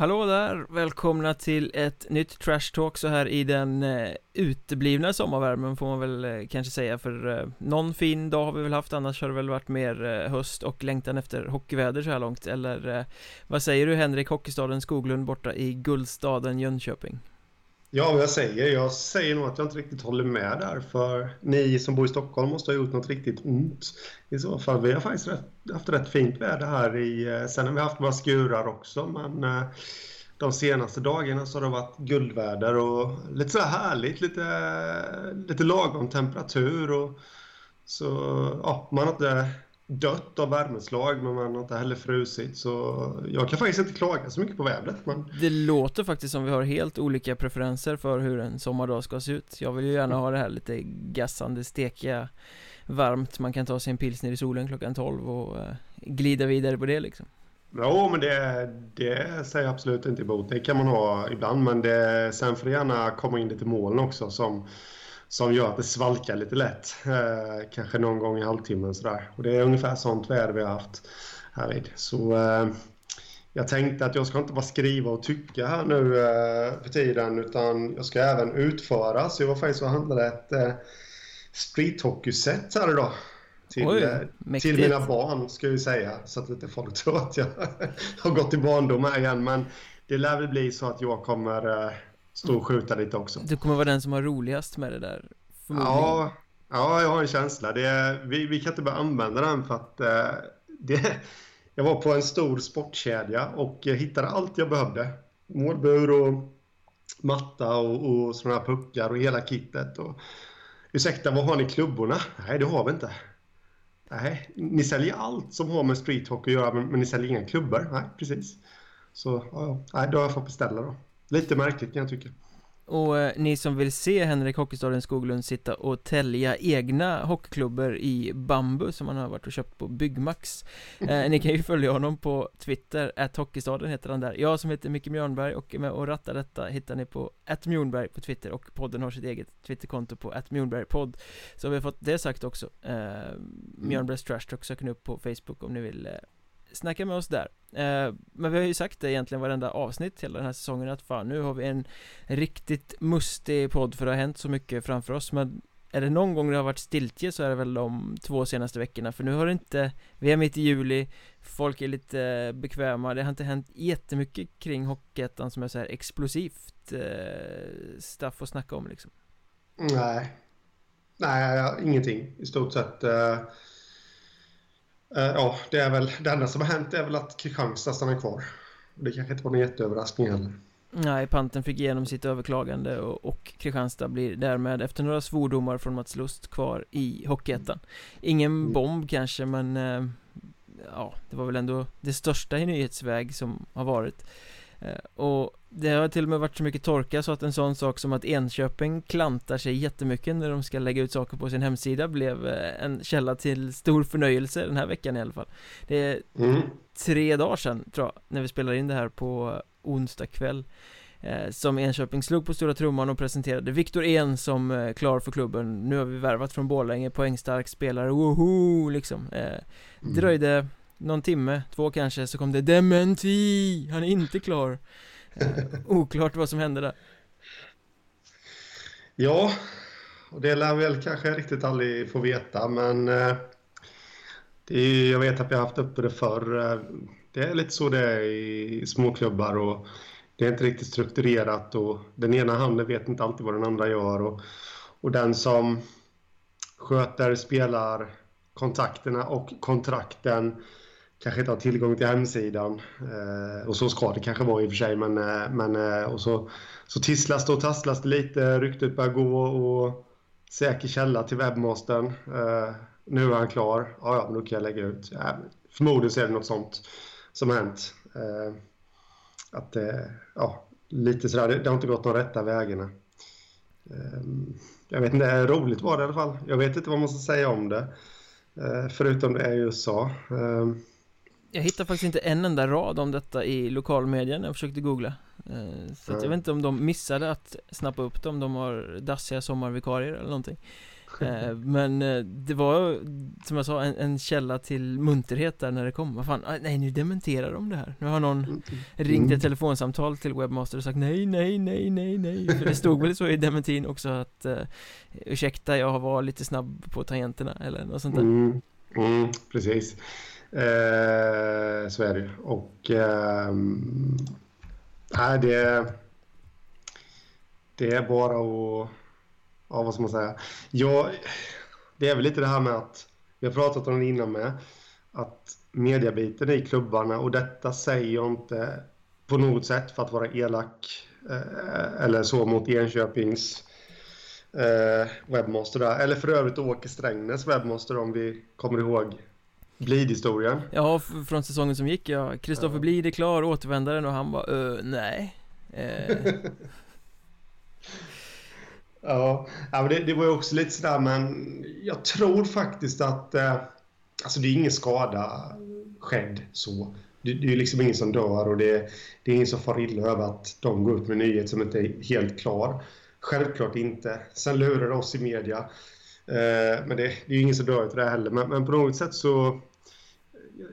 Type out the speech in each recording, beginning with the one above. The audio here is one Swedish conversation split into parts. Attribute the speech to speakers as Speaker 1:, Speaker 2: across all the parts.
Speaker 1: Hallå där! Välkomna till ett nytt Trash Talk så här i den eh, uteblivna sommarvärmen får man väl eh, kanske säga för eh, någon fin dag har vi väl haft annars har det väl varit mer eh, höst och längtan efter hockeyväder så här långt eller eh, vad säger du Henrik Hockeystaden Skoglund borta i Guldstaden Jönköping?
Speaker 2: Ja, vad jag säger? Jag säger nog att jag inte riktigt håller med där. För ni som bor i Stockholm måste ha gjort något riktigt ont. I så fall. Vi har faktiskt rätt, haft rätt fint väder här. I, eh, sen har vi haft några skurar också. Men eh, de senaste dagarna så har det varit guldväder och lite så här härligt. Lite, lite lagom temperatur. Och, så ja, man har inte dött av värmeslag men man har inte heller frusit så jag kan faktiskt inte klaga så mycket på vädret men...
Speaker 1: Det låter faktiskt som vi har helt olika preferenser för hur en sommardag ska se ut. Jag vill ju gärna ha det här lite gassande, stekiga, varmt. Man kan ta sig en pilsner i solen klockan 12 och uh, glida vidare på det liksom.
Speaker 2: Jo, men det, det säger jag absolut inte emot. Det kan man ha ibland, men det, sen får det gärna komma in lite moln också som som gör att det svalkar lite lätt. Eh, kanske någon gång i halvtimmen sådär. Och det är ungefär sånt väder vi har haft här vid. Så eh, jag tänkte att jag ska inte bara skriva och tycka här nu eh, för tiden utan jag ska även utföra. Så jag var faktiskt och handlade ett eh, streethockey-set här idag. Till, Oj, eh, till mina barn ska jag säga. Så att inte folk tror att jag har gått i barndom här igen. Men det lär väl bli så att jag kommer eh, stå och skjuta lite också.
Speaker 1: Du kommer vara den som har roligast med det där?
Speaker 2: Ja, ja, jag har en känsla. Det, vi, vi kan inte börja använda den för att eh, det, jag var på en stor sportkedja och hittade allt jag behövde. Målbur och matta och, och sådana här puckar och hela kittet. Och, ursäkta, vad har ni klubborna? Nej, det har vi inte. Nej, ni säljer allt som har med streethockey att göra men, men ni säljer inga klubbor? Nej, precis. Så ja, ja. då har jag fått beställa då. Lite märkligt kan jag tycka.
Speaker 1: Och eh, ni som vill se Henrik Hockeystaden Skoglund sitta och tälja egna hockeyklubbor i bambu som han har varit och köpt på Byggmax eh, Ni kan ju följa honom på Twitter, att Hockeystaden heter han där. Jag som heter Micke Mjörnberg och är med och rattar detta hittar ni på att Mjornberg på Twitter och podden har sitt eget Twitterkonto på att Mjornbergpodd Så har vi fått det sagt också eh, Mjörnbergs Trash Talk söker ni upp på Facebook om ni vill eh, snacka med oss där. Eh, men vi har ju sagt det egentligen varenda avsnitt hela den här säsongen att fan nu har vi en riktigt mustig podd för det har hänt så mycket framför oss. Men är det någon gång det har varit stiltje så är det väl de två senaste veckorna. För nu har det inte Vi är mitt i juli Folk är lite bekväma. Det har inte hänt jättemycket kring Hockeyettan som är så här explosivt eh, Stuff att snacka om liksom.
Speaker 2: Nej. Nej, ingenting i stort sett. Eh, ja, det är väl det enda som har hänt är väl att Kristianstad stannar kvar. Det kanske inte var någon jätteöverraskning heller.
Speaker 1: Nej, Panten fick igenom sitt överklagande och, och Kristianstad blir därmed efter några svordomar från Mats Lust kvar i Hockeyettan. Ingen mm. bomb kanske, men eh, ja, det var väl ändå det största i nyhetsväg som har varit. Eh, och det har till och med varit så mycket torka så att en sån sak som att Enköping klantar sig jättemycket när de ska lägga ut saker på sin hemsida blev eh, en källa till stor förnöjelse den här veckan i alla fall Det är mm. tre dagar sedan tror jag, när vi spelar in det här på onsdag kväll eh, Som Enköping slog på stora trumman och presenterade Viktor En som eh, klar för klubben Nu har vi värvat från Borlänge, poängstark spelare, woho liksom eh, mm. Dröjde någon timme, två kanske, så kom det Dementi! Han är inte klar eh, Oklart vad som hände där
Speaker 2: Ja, och det lär väl kanske riktigt aldrig få veta, men eh, det är, jag vet att vi har haft uppe det förr. Eh, det är lite så det är i småklubbar och det är inte riktigt strukturerat och den ena handen vet inte alltid vad den andra gör och, och den som sköter spelarkontakterna och kontrakten kanske inte har tillgång till hemsidan. Eh, och så ska det kanske vara i och för sig. Men, eh, men, eh, och så, så tisslas det och tasslas det lite. Ryktet börjar gå och säker källa till webbmastern. Eh, nu är han klar. Ja, ja, men då kan jag lägga ut. Ja, förmodligen så är det något sånt som har hänt. Eh, att, eh, ja, lite sådär. Det, det har inte gått de rätta vägarna. jag vet inte, roligt var det i alla fall. Jag vet inte vad man ska säga om det. förutom det är i USA.
Speaker 1: Jag hittar faktiskt inte en enda rad om detta i lokalmedia när jag försökte googla. Eh, Så jag vet inte om de missade att snappa upp det, om de har dassiga sommarvikarier eller någonting. Eh, men eh, det var som jag sa en, en, källa till munterhet där när det kom. Vad fan, ah, nej nu dementerar de det här. Nu har någon mm. ringt ett telefonsamtal till Webmaster och sagt nej, nej, nej, nej, nej. För det stod väl så i dementin också att Ursäkta, jag var lite snabb på tangenterna eller något sånt där.
Speaker 2: Mm. Mm, Precis eh, Så är det Och eh, Nej, det Det är bara att ja, vad ska man säga? Jag, det är väl lite det här med att, vi har pratat om det innan med, att mediabiten i klubbarna och detta säger jag inte på något sätt för att vara elak eh, eller så mot Enköpings eh, webbmaster där. Eller för övrigt Åke Strängnäs webbmaster om vi kommer ihåg Blid-historien.
Speaker 1: Ja, från säsongen som gick ja. Kristoffer ja. Blid är klar, återvändaren och han bara, nej. Eh.
Speaker 2: Ja, ja det, det var ju också lite sådär, men jag tror faktiskt att... Eh, alltså det är ingen skada skedd så. Det, det är ju liksom ingen som dör och det, det är ingen som far illa över att de går ut med en nyhet som inte är helt klar. Självklart inte. Sen lurar det oss i media. Eh, men det, det är ju ingen som dör till det heller. Men, men på något sätt så...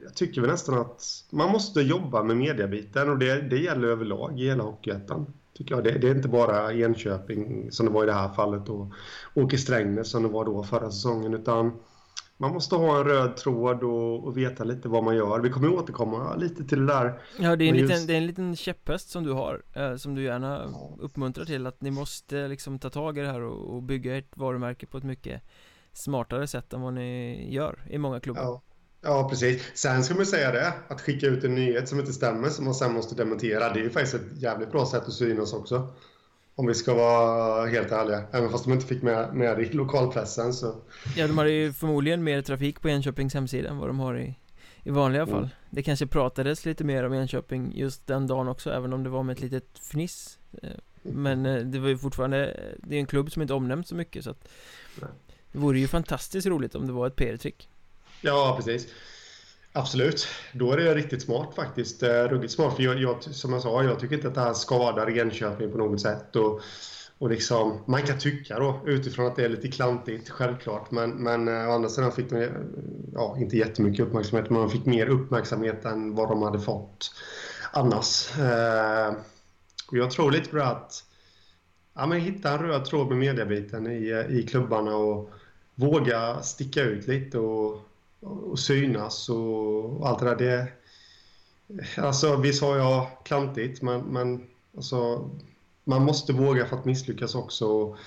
Speaker 2: Jag tycker väl nästan att man måste jobba med mediabiten och det, det gäller överlag i hela Hockeyettan tycker jag. Det, det, är inte bara Enköping som det var i det här fallet och Åke Strängnäs som det var då förra säsongen utan man måste ha en röd tråd och, och veta lite vad man gör. Vi kommer återkomma lite till det där.
Speaker 1: Ja, det är en, just... liten, det är en liten käpphäst som du har eh, Som du gärna uppmuntrar till att ni måste liksom ta tag i det här och, och bygga ert varumärke på ett mycket smartare sätt än vad ni gör i många klubbar.
Speaker 2: Ja. Ja, precis. Sen ska man säga det, att skicka ut en nyhet som inte stämmer som man sen måste dementera, det är ju faktiskt ett jävligt bra sätt att synas också. Om vi ska vara helt ärliga. Även fast de inte fick med, med det i lokalpressen så...
Speaker 1: Ja, de hade ju förmodligen mer trafik på Enköpings hemsida än vad de har i, i vanliga mm. fall. Det kanske pratades lite mer om Enköping just den dagen också, även om det var med ett litet fniss. Eh, men eh, det var ju fortfarande, det är en klubb som inte omnämns så mycket så att... Det vore ju fantastiskt roligt om det var ett PR-trick.
Speaker 2: Ja, precis. Absolut. Då är det riktigt smart faktiskt. Eh, ruggigt smart. För jag, jag, som jag sa, jag tycker inte att det här skadar Jönköping på något sätt. Och, och liksom, man kan tycka då utifrån att det är lite klantigt, självklart. Men, men eh, å andra sidan fick de, ja, inte jättemycket uppmärksamhet, men de fick mer uppmärksamhet än vad de hade fått annars. Eh, och jag tror lite på det att ja, men hitta en röd tråd med mediabiten i, eh, i klubbarna och våga sticka ut lite och och synas och allt det där. Det, alltså visst har jag klantigt men, men alltså, man måste våga för att misslyckas också.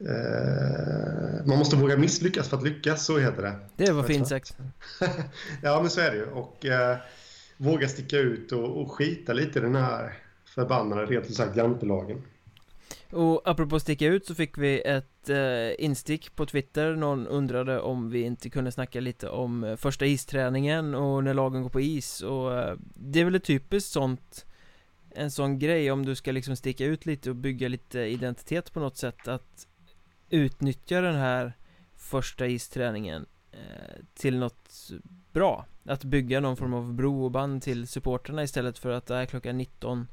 Speaker 2: Eh, man måste våga misslyckas för att lyckas, så heter det.
Speaker 1: Det var fint sagt.
Speaker 2: ja, men så är det ju. Och eh, våga sticka ut och, och skita lite i den här förbannade, rent ut sagt, jantelagen.
Speaker 1: Och apropå sticka ut så fick vi ett eh, instick på Twitter. Någon undrade om vi inte kunde snacka lite om eh, första isträningen och när lagen går på is. Och eh, Det är väl ett typiskt sånt En sån grej om du ska liksom sticka ut lite och bygga lite identitet på något sätt. Att Utnyttja den här första isträningen eh, till något bra. Att bygga någon form av bro och band till supporterna istället för att det är klockan 19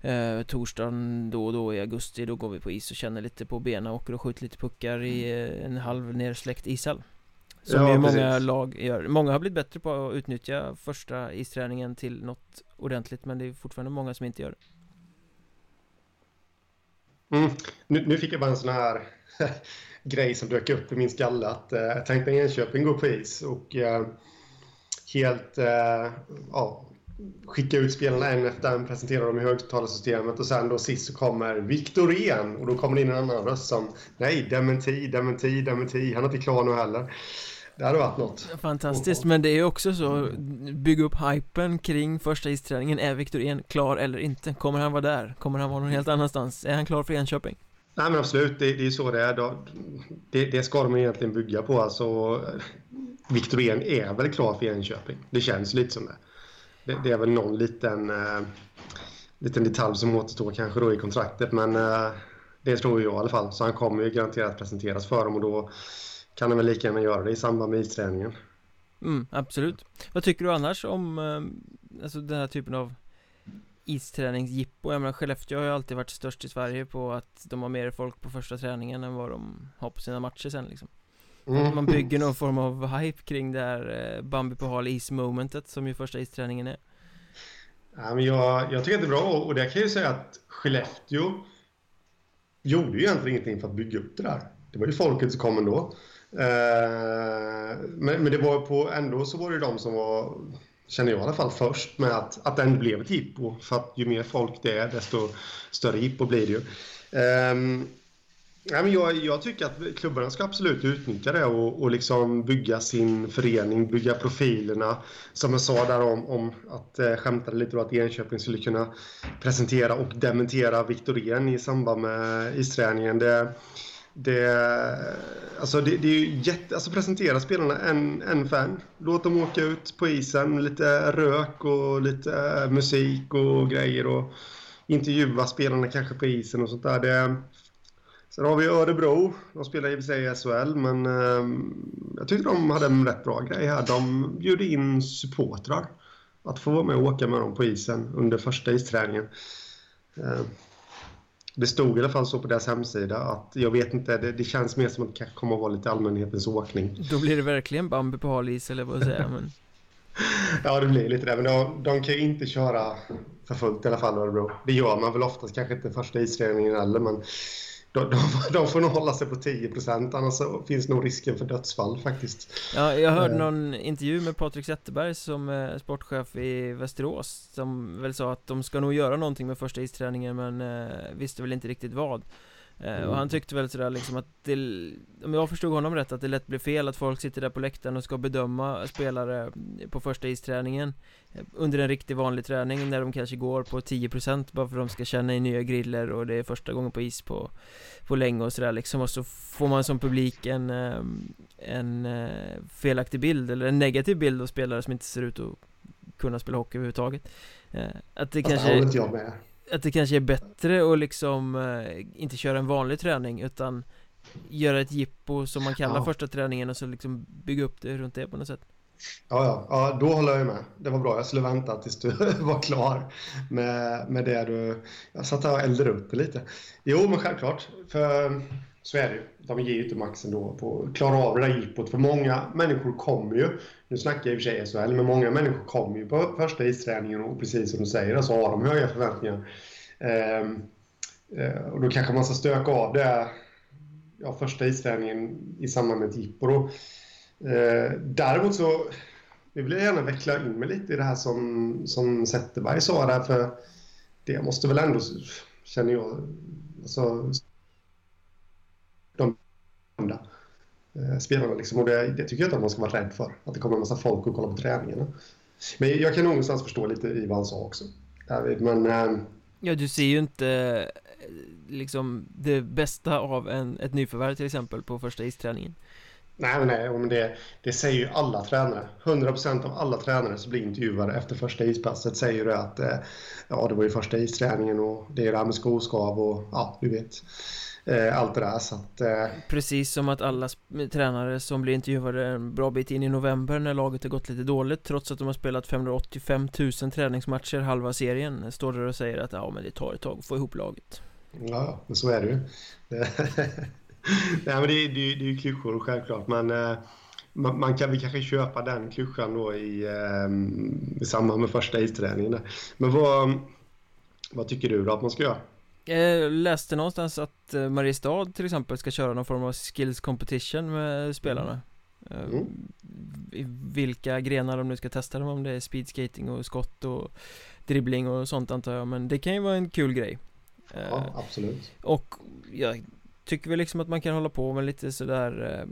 Speaker 1: eh, Torsdagen då och då i augusti Då går vi på is och känner lite på benen Åker och skjuter lite puckar i eh, en halv nersläckt ishall Som ja, ju många precis. lag gör Många har blivit bättre på att utnyttja första isträningen till något ordentligt Men det är fortfarande många som inte gör det
Speaker 2: mm. nu, nu, fick jag bara en sån här grej som dök upp i min skalle att eh, tänk när Enköping går på is och eh, helt eh, ja, skicka ut spelarna en efter en, presentera dem i högtalarsystemet och sen då sist så kommer Viktorén och då kommer det in en annan röst som Nej, dementi, dementi, dementi. Han är inte klar nu heller. Det hade varit något.
Speaker 1: Fantastiskt, men det är också så Bygga upp hypen kring första isträningen Är Viktorén klar eller inte? Kommer han vara där? Kommer han vara någon helt annanstans? Är han klar för Enköping?
Speaker 2: Nej men absolut, det, det är så det är. Det, det ska de egentligen bygga på alltså Viktorén är väl klar för Enköping. Det känns lite som det det, det, är väl någon liten, eh, liten detalj som återstår kanske då i kontraktet. Men eh, det tror jag i alla fall. Så han kommer ju garanterat presenteras för dem och då kan han väl lika gärna göra det i samband med isträningen.
Speaker 1: Mm, absolut. Vad tycker du annars om eh, alltså den här typen av isträningsjippo Jag menar Skellefteå har ju alltid varit störst i Sverige på att de har mer folk på första träningen än vad de har på sina matcher sen liksom mm. Man bygger någon form av hype kring det här eh, Bambi på hal is-momentet som ju första isträningen är
Speaker 2: Ja, men jag, jag tycker att det är bra och det kan jag ju säga att Skellefteå gjorde ju egentligen ingenting för att bygga upp det där. Det var ju folket som kom ändå. Eh, men, men det var på, ändå så var det de som var, känner jag i alla fall, först med att, att den blev ett jippo. För att ju mer folk det är, desto större jippo blir det ju. Um, Nej, men jag, jag, tycker att klubbarna ska absolut utnyttja det och, och liksom bygga sin förening, bygga profilerna. Som jag sa där om, om att eh, skämtade lite då att Enköping skulle kunna presentera och dementera Viktorien i samband med isträningen. Det, det, alltså det, det är ju jätte, alltså presentera spelarna en, en fan. Låt dem åka ut på isen, lite rök och lite eh, musik och grejer och intervjua spelarna kanske på isen och sånt där. Det, Sen har vi Örebro. De spelar i och för sig i SHL, men eh, jag tyckte de hade en rätt bra grej här. De bjöd in supportrar att få vara med och åka med dem på isen under första isträningen. Eh, det stod i alla fall så på deras hemsida att jag vet inte, det, det känns mer som att det kanske kommer att vara lite allmänhetens åkning.
Speaker 1: Då blir det verkligen Bambi på hal is eller vad säger men...
Speaker 2: ja, det blir lite det. Men de, de kan ju inte köra för fullt i alla fall, Örebro. Det gör man väl oftast, kanske inte första isträningen heller, men de, de, de får nog hålla sig på 10% annars finns nog risken för dödsfall faktiskt.
Speaker 1: Ja, jag hörde uh. någon intervju med Patrik Zetterberg som är sportchef i Västerås som väl sa att de ska nog göra någonting med första isträningen men uh, visste väl inte riktigt vad. Mm. Och han tyckte väl sådär liksom att det, om jag förstod honom rätt, att det lätt blir fel att folk sitter där på läktaren och ska bedöma spelare på första isträningen eh, Under en riktig vanlig träning när de kanske går på 10% bara för att de ska känna i nya griller och det är första gången på is på, på länge och sådär liksom. Och så får man som publik en, eh, en felaktig bild eller en negativ bild av spelare som inte ser ut att kunna spela hockey överhuvudtaget. Att det kanske...
Speaker 2: Det jag med
Speaker 1: att det kanske är bättre att liksom eh, inte köra en vanlig träning utan göra ett jippo som man kallar ja. första träningen och så liksom bygga upp det runt det på något sätt.
Speaker 2: Ja, ja, ja, då håller jag med. Det var bra. Jag skulle vänta tills du var klar med, med det du... Jag satt här och eldade upp det lite. Jo, men självklart. För så är det ju. De ger ju inte max ändå på att klara av det där jippot. För många människor kommer ju, nu snackar jag i och för sig SHL, men många människor kommer ju på första isträningen och precis som du säger så har de höga förväntningar. Ehm, eh, och då kanske man ska stöka av det ja, första isträningen i samband med ett jippo då. Eh, däremot så nu vill jag gärna veckla in mig lite i det här som, som Zetterberg sa där, för det måste väl ändå, känner jag, alltså, de andra eh, spelarna. Liksom. Och det, det, tycker jag inte att man ska vara rädd för. Att det kommer en massa folk och kollar på träningarna. Men jag kan nog någonstans förstå lite i vad han sa också. Men... Eh,
Speaker 1: ja, du ser ju inte eh, liksom det bästa av en, ett nyförvärv till exempel på första isträningen.
Speaker 2: Nej, nej men det, det säger ju alla tränare. 100% av alla tränare som blir intervjuade efter första ispasset säger det att eh, ja, det var ju första isträningen och det är det här med skoskav och ja, du vet eh, allt det där så att, eh...
Speaker 1: Precis som att alla tränare som blir intervjuade en bra bit in i november när laget har gått lite dåligt trots att de har spelat 585 000 träningsmatcher halva serien står där och säger att ja men det tar ett tag att få ihop laget.
Speaker 2: Ja, men så är det ju. Nej men det, är, det, är, det är ju klyschor självklart men eh, man, man, kan vi kanske köpa den klyschan då i, eh, i samband med första isträningen. Men vad, vad tycker du då att man ska göra?
Speaker 1: Jag läste någonstans att eh, Mariestad till exempel ska köra någon form av skills competition med spelarna eh, mm. I vilka grenar de nu ska testa dem, om det är speedskating och skott och dribbling och sånt antar jag Men det kan ju vara en kul grej
Speaker 2: Ja, eh, absolut
Speaker 1: Och jag tycker väl liksom att man kan hålla på med lite sådär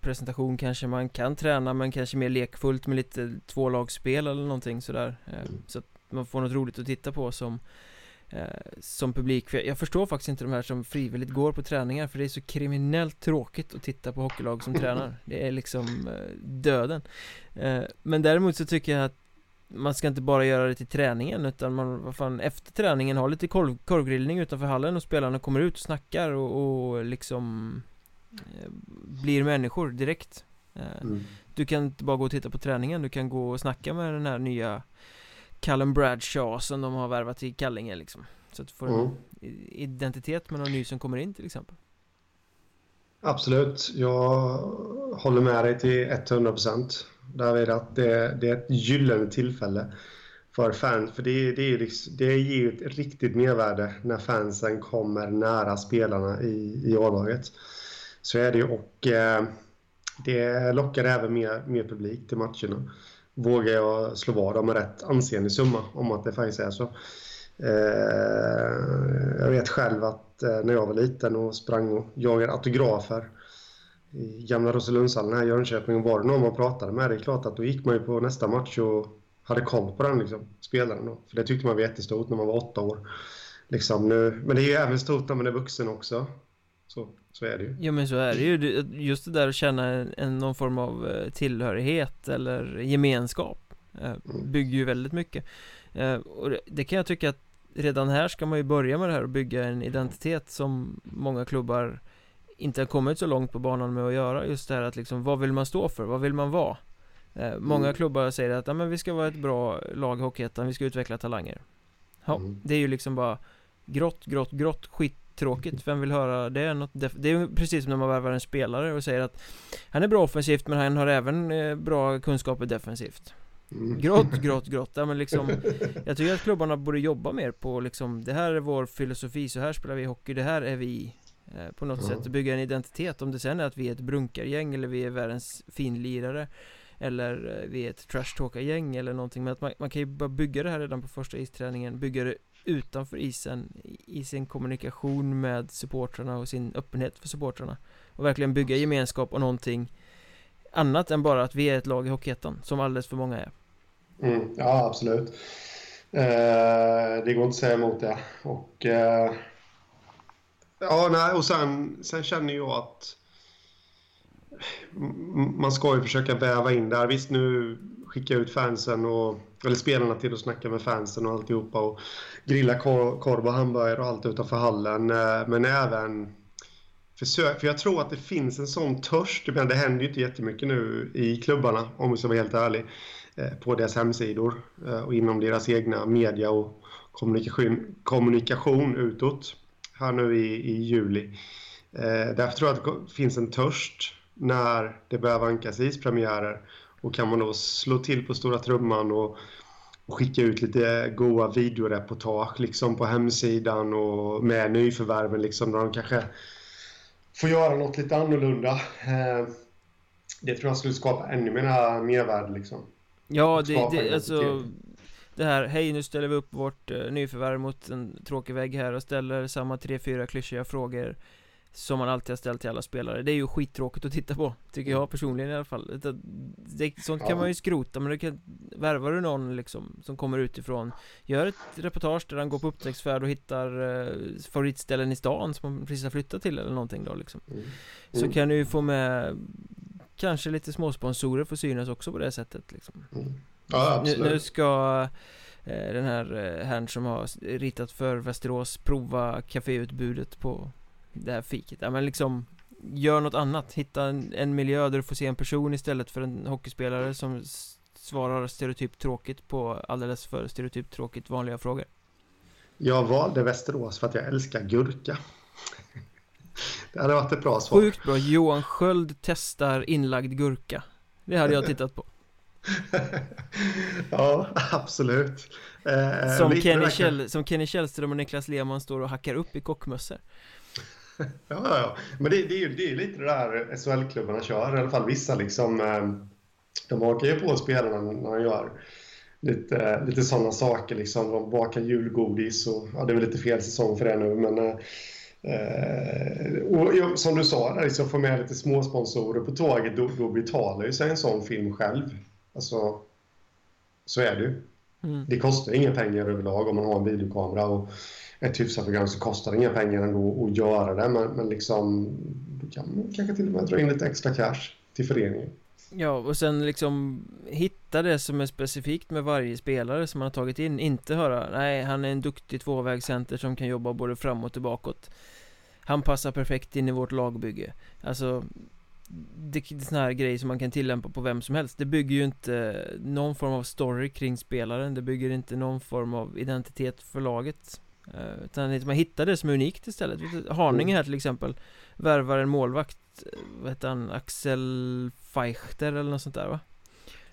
Speaker 1: Presentation kanske man kan träna men kanske mer lekfullt med lite tvålagsspel eller någonting sådär mm. Så att man får något roligt att titta på som eh, som publik. För jag, jag, förstår faktiskt inte de här som frivilligt går på träningar för det är så kriminellt tråkigt att titta på hockeylag som tränar. Det är liksom eh, döden. Eh, men däremot så tycker jag att man ska inte bara göra det till träningen utan man, vad fan, efter träningen ha lite korv, korvgrillning utanför hallen och spelarna kommer ut och snackar och, och liksom eh, blir människor direkt. Eh, mm. Du kan inte bara gå och titta på träningen, du kan gå och snacka med den här nya Callum Bradshaw som de har värvat i Kallinge liksom Så att du får en
Speaker 2: Mm.
Speaker 1: identitet med någon ny som kommer in till exempel
Speaker 2: Absolut, jag håller med dig till 100 procent. David, att det, det är ett gyllene tillfälle för fans. För det, det, är liksom, det ger ju ett riktigt mervärde när fansen kommer nära spelarna i, i A-laget. Så är det ju. Och eh, det lockar även mer, mer publik till matcherna. Vågar jag slå vad om en rätt ansenlig summa om att det faktiskt är så. Eh, jag vet själv att eh, när jag var liten och sprang och jagade autografer i gamla Roselundshallen här i Jönköping och var det någon man pratade med, det är klart att då gick man ju på nästa match och hade koll på den liksom, spelaren då. För det tyckte man var jättestort när man var åtta år. Liksom nu, men det är ju även stort när man är vuxen också. Så, så är det ju.
Speaker 1: Ja men så är det ju, just det där att känna en, någon form av eh, tillhörighet eller gemenskap eh, Bygger ju väldigt mycket eh, Och det, det kan jag tycka att redan här ska man ju börja med det här och bygga en identitet som många klubbar inte har kommit så långt på banan med att göra just det här att liksom, vad vill man stå för? Vad vill man vara? Eh, många
Speaker 2: Mm.
Speaker 1: klubbar säger att ja, men vi ska vara ett bra lag Hockeyettan, vi ska utveckla talanger Ja,
Speaker 2: Mm.
Speaker 1: det är ju liksom bara grått, grått, grått, skittråkigt Vem vill höra det? Något det är precis som när man värvar en spelare och säger att Han är bra offensivt men han har även eh, bra kunskaper defensivt
Speaker 2: Mm.
Speaker 1: Grått, grått, grått, ja men liksom Jag tycker att klubbarna borde jobba mer på liksom Det här är vår filosofi, så här spelar vi hockey, det här är vi På något
Speaker 2: Ja.
Speaker 1: sätt, bygga en identitet Om det sen är att vi är ett brunkargäng eller vi är världens finlirare Eller eh, vi är ett trash-talkargäng eller någonting Men att man, man kan ju bara bygga det här redan på första isträningen Bygga det utanför isen I i sin kommunikation med supportrarna och sin öppenhet för supportrarna Och verkligen bygga gemenskap och någonting Annat än bara att vi är ett lag i Hockeyettan Som alldeles för många är
Speaker 2: Mm, ja, absolut. Eh, det går inte att säga emot det. Och, eh, ja, nej, och sen, sen känner jag att man ska ju försöka väva in där. Visst, nu skickar jag ut fansen och eller spelarna till att snacka med fansen och alltihopa och grilla kor- korv och hamburgare och allt utanför hallen. Eh, men även försök, för jag tror att det finns en sån törst. Men det händer ju inte jättemycket nu i klubbarna, om vi ska vara helt ärlig eh, på deras hemsidor eh, och inom deras egna media och kommunikation, kommunikation utåt här nu i, i juli. Eh, Därför tror jag att det finns en törst när det börjar vankas ispremiärer och kan man då slå till på stora trumman och, och skicka ut lite goa videoreportage liksom på hemsidan och med nyförvärven liksom där de kanske får göra något lite annorlunda. Eh, Det tror jag skulle skapa ännu mer mervärde liksom.
Speaker 1: Ja, det, det alltså. Det här, hej nu ställer vi upp vårt uh, nyförvärv mot en tråkig vägg här och ställer samma tre, fyra klyschiga frågor Som man alltid har ställt till alla spelare Det är ju skittråkigt att titta på Tycker jag personligen i alla fall det, det, Sånt kan man ju skrota men det kan Värvar du någon liksom som kommer utifrån Gör ett reportage där han går på upptäcktsfärd och hittar uh, favoritställen i stan som man precis har flyttat till eller någonting då liksom
Speaker 2: Mm.
Speaker 1: Så
Speaker 2: Mm.
Speaker 1: kan du ju få med Kanske lite småsponsorer för synas också på det sättet liksom
Speaker 2: Mm. Ja,
Speaker 1: nu, nu ska eh, den här eh, herrn som har ritat för Västerås prova kaféutbudet på det här fiket. Ja men liksom Gör något annat, hitta en, en miljö där du får se en person istället för en hockeyspelare som svarar stereotypt tråkigt på alldeles för stereotypt tråkigt vanliga frågor.
Speaker 2: Jag valde Västerås för att jag älskar gurka. Det hade varit ett bra svar.
Speaker 1: Sjukt bra, Johan Sköld testar inlagd gurka. Det hade jag tittat på.
Speaker 2: ja, absolut. Eh,
Speaker 1: Som Kenny, Käll, som Kenny Källström och Niklas Lehmann står och hackar upp i kockmössor.
Speaker 2: Ja, ja, ja. Men det, det, är ju det är lite det där SHL-klubbarna kör, i alla fall vissa liksom. eh, De hakar ju på spelarna när de gör lite, lite sådana saker liksom. De bakar julgodis och ja, det är väl lite fel säsong för det nu, men eh, och ja, som du sa, där, liksom få med lite småsponsorer på tåget, då, då betalar ju sig en sån film själv. Alltså, så är det ju.
Speaker 1: Mm.
Speaker 2: Det kostar inga pengar överlag om man har en videokamera och ett hyfsat program så kostar det inga pengar ändå att göra det. Men, men liksom, då kan kanske till och med dra in lite extra cash till föreningen.
Speaker 1: Ja, och sen liksom hitta det som är specifikt med varje spelare som man har tagit in. Inte höra, nej, han är en duktig tvåvägscenter som kan jobba både framåt och bakåt. Han passar perfekt in i vårt lagbygge. Alltså, det är sån här grej som man kan tillämpa på vem som helst. Det bygger ju inte någon form av story kring spelaren. Det bygger inte någon form av identitet för laget. Eh, Utan man hittar det som är unikt istället. Haninge här till exempel Värvar en målvakt Vad heter han? Axel Feichter eller något sånt där va?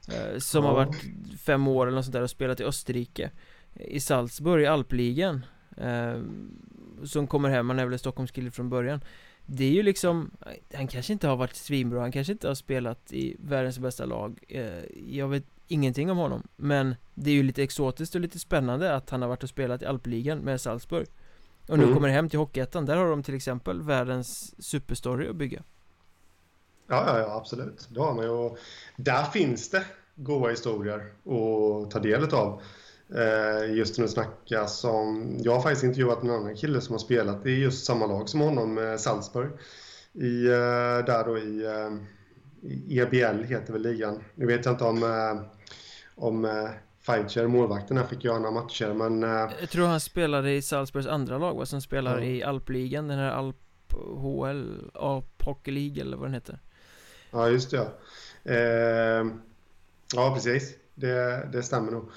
Speaker 1: Eh, som har varit fem år eller något sånt där och spelat i Österrike I Salzburg i alpligan Som kommer hem, han är väl Stockholmskille från början det är ju liksom Han kanske inte har varit svinbra, han kanske inte har spelat i världens bästa lag eh, Jag vet ingenting om honom. Men det är ju lite exotiskt och lite spännande att han har varit och spelat i alpligan med Salzburg. Och nu mm. kommer hem till Hockeyettan, där har de till exempel världens superstory att bygga.
Speaker 2: Ja, ja, ja absolut, det har man ju. Där finns det goda historier att ta del av. Eh, just nu snackas om... Jag har faktiskt intervjuat en annan kille som har spelat i just samma lag som honom, eh, Salzburg. I, eh, där då i, i EBL heter väl ligan. Nu vet jag inte om, om Feicher, målvakten här, fick göra några matcher men...
Speaker 1: Jag tror han spelade i Salzburgs andra lag va, som spelar ja. i Alpligan, den här Alp HL, Alp Hockey League eller vad den heter.
Speaker 2: Ja, just det ja. Eh, ja, precis. Det, det stämmer nog.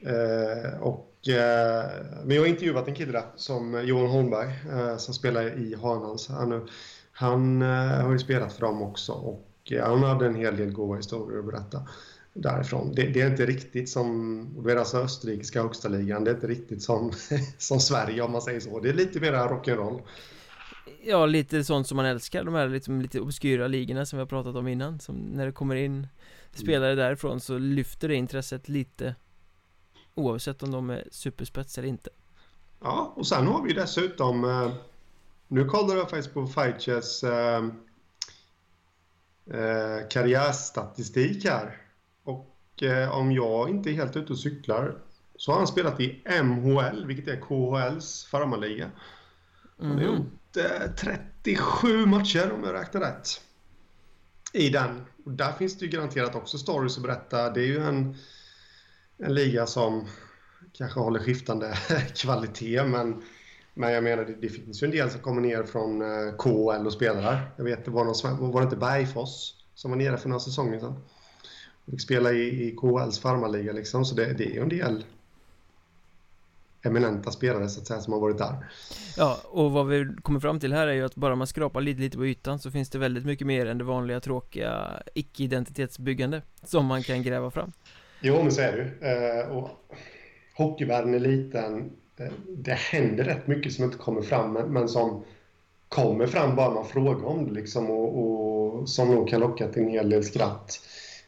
Speaker 2: Eh, och, eh, men jag har intervjuat en kille där, som Johan Holmberg, eh, som spelar i Hanans. Han, han har ju spelat för dem också och eh, han hade en hel del goda historier att berätta därifrån. Det, det, är inte riktigt som, det är alltså österrikiska högsta ligan, det är inte riktigt som, som Sverige om man säger så. Det är lite mer rock'n'roll.
Speaker 1: Ja, lite sånt som man älskar, de här liksom lite obskyra ligorna som vi har pratat om innan. Som när det kommer in spelare därifrån så lyfter det intresset lite Oavsett om de är superspets eller inte.
Speaker 2: Ja, och sen har vi dessutom... Eh, nu kollar jag faktiskt på Fightchess eh, eh, karriärstatistik här. Och eh, om jag inte är helt ute och cyklar så har han spelat i MHL, vilket är KHLs farmarliga. Han har mm. gjort eh, 37 matcher om jag räknar rätt. I den. Och där finns det ju garanterat också stories att berätta. Det är ju en en liga som kanske håller skiftande kvalitet men, men jag menar det, det, finns ju en del som kommer ner från eh, KL och spelar här. Jag vet det var, någon, var det inte Bergfors som var nere för några säsonger sedan? Fick spela i, i KLs farmarliga liksom så det, det är ju en del eminenta spelare så att säga som har varit där.
Speaker 1: Ja, och vad vi kommer fram till här är ju att bara man skrapar lite, lite på ytan så finns det väldigt mycket mer än det vanliga tråkiga icke-identitetsbyggande som man kan gräva fram.
Speaker 2: Jo, men så är det ju. Eh, och hockeyvärlden är liten. Eh, det händer rätt mycket som inte kommer fram, men som kommer fram bara man frågar om det liksom och, och som nog kan locka till en hel del skratt.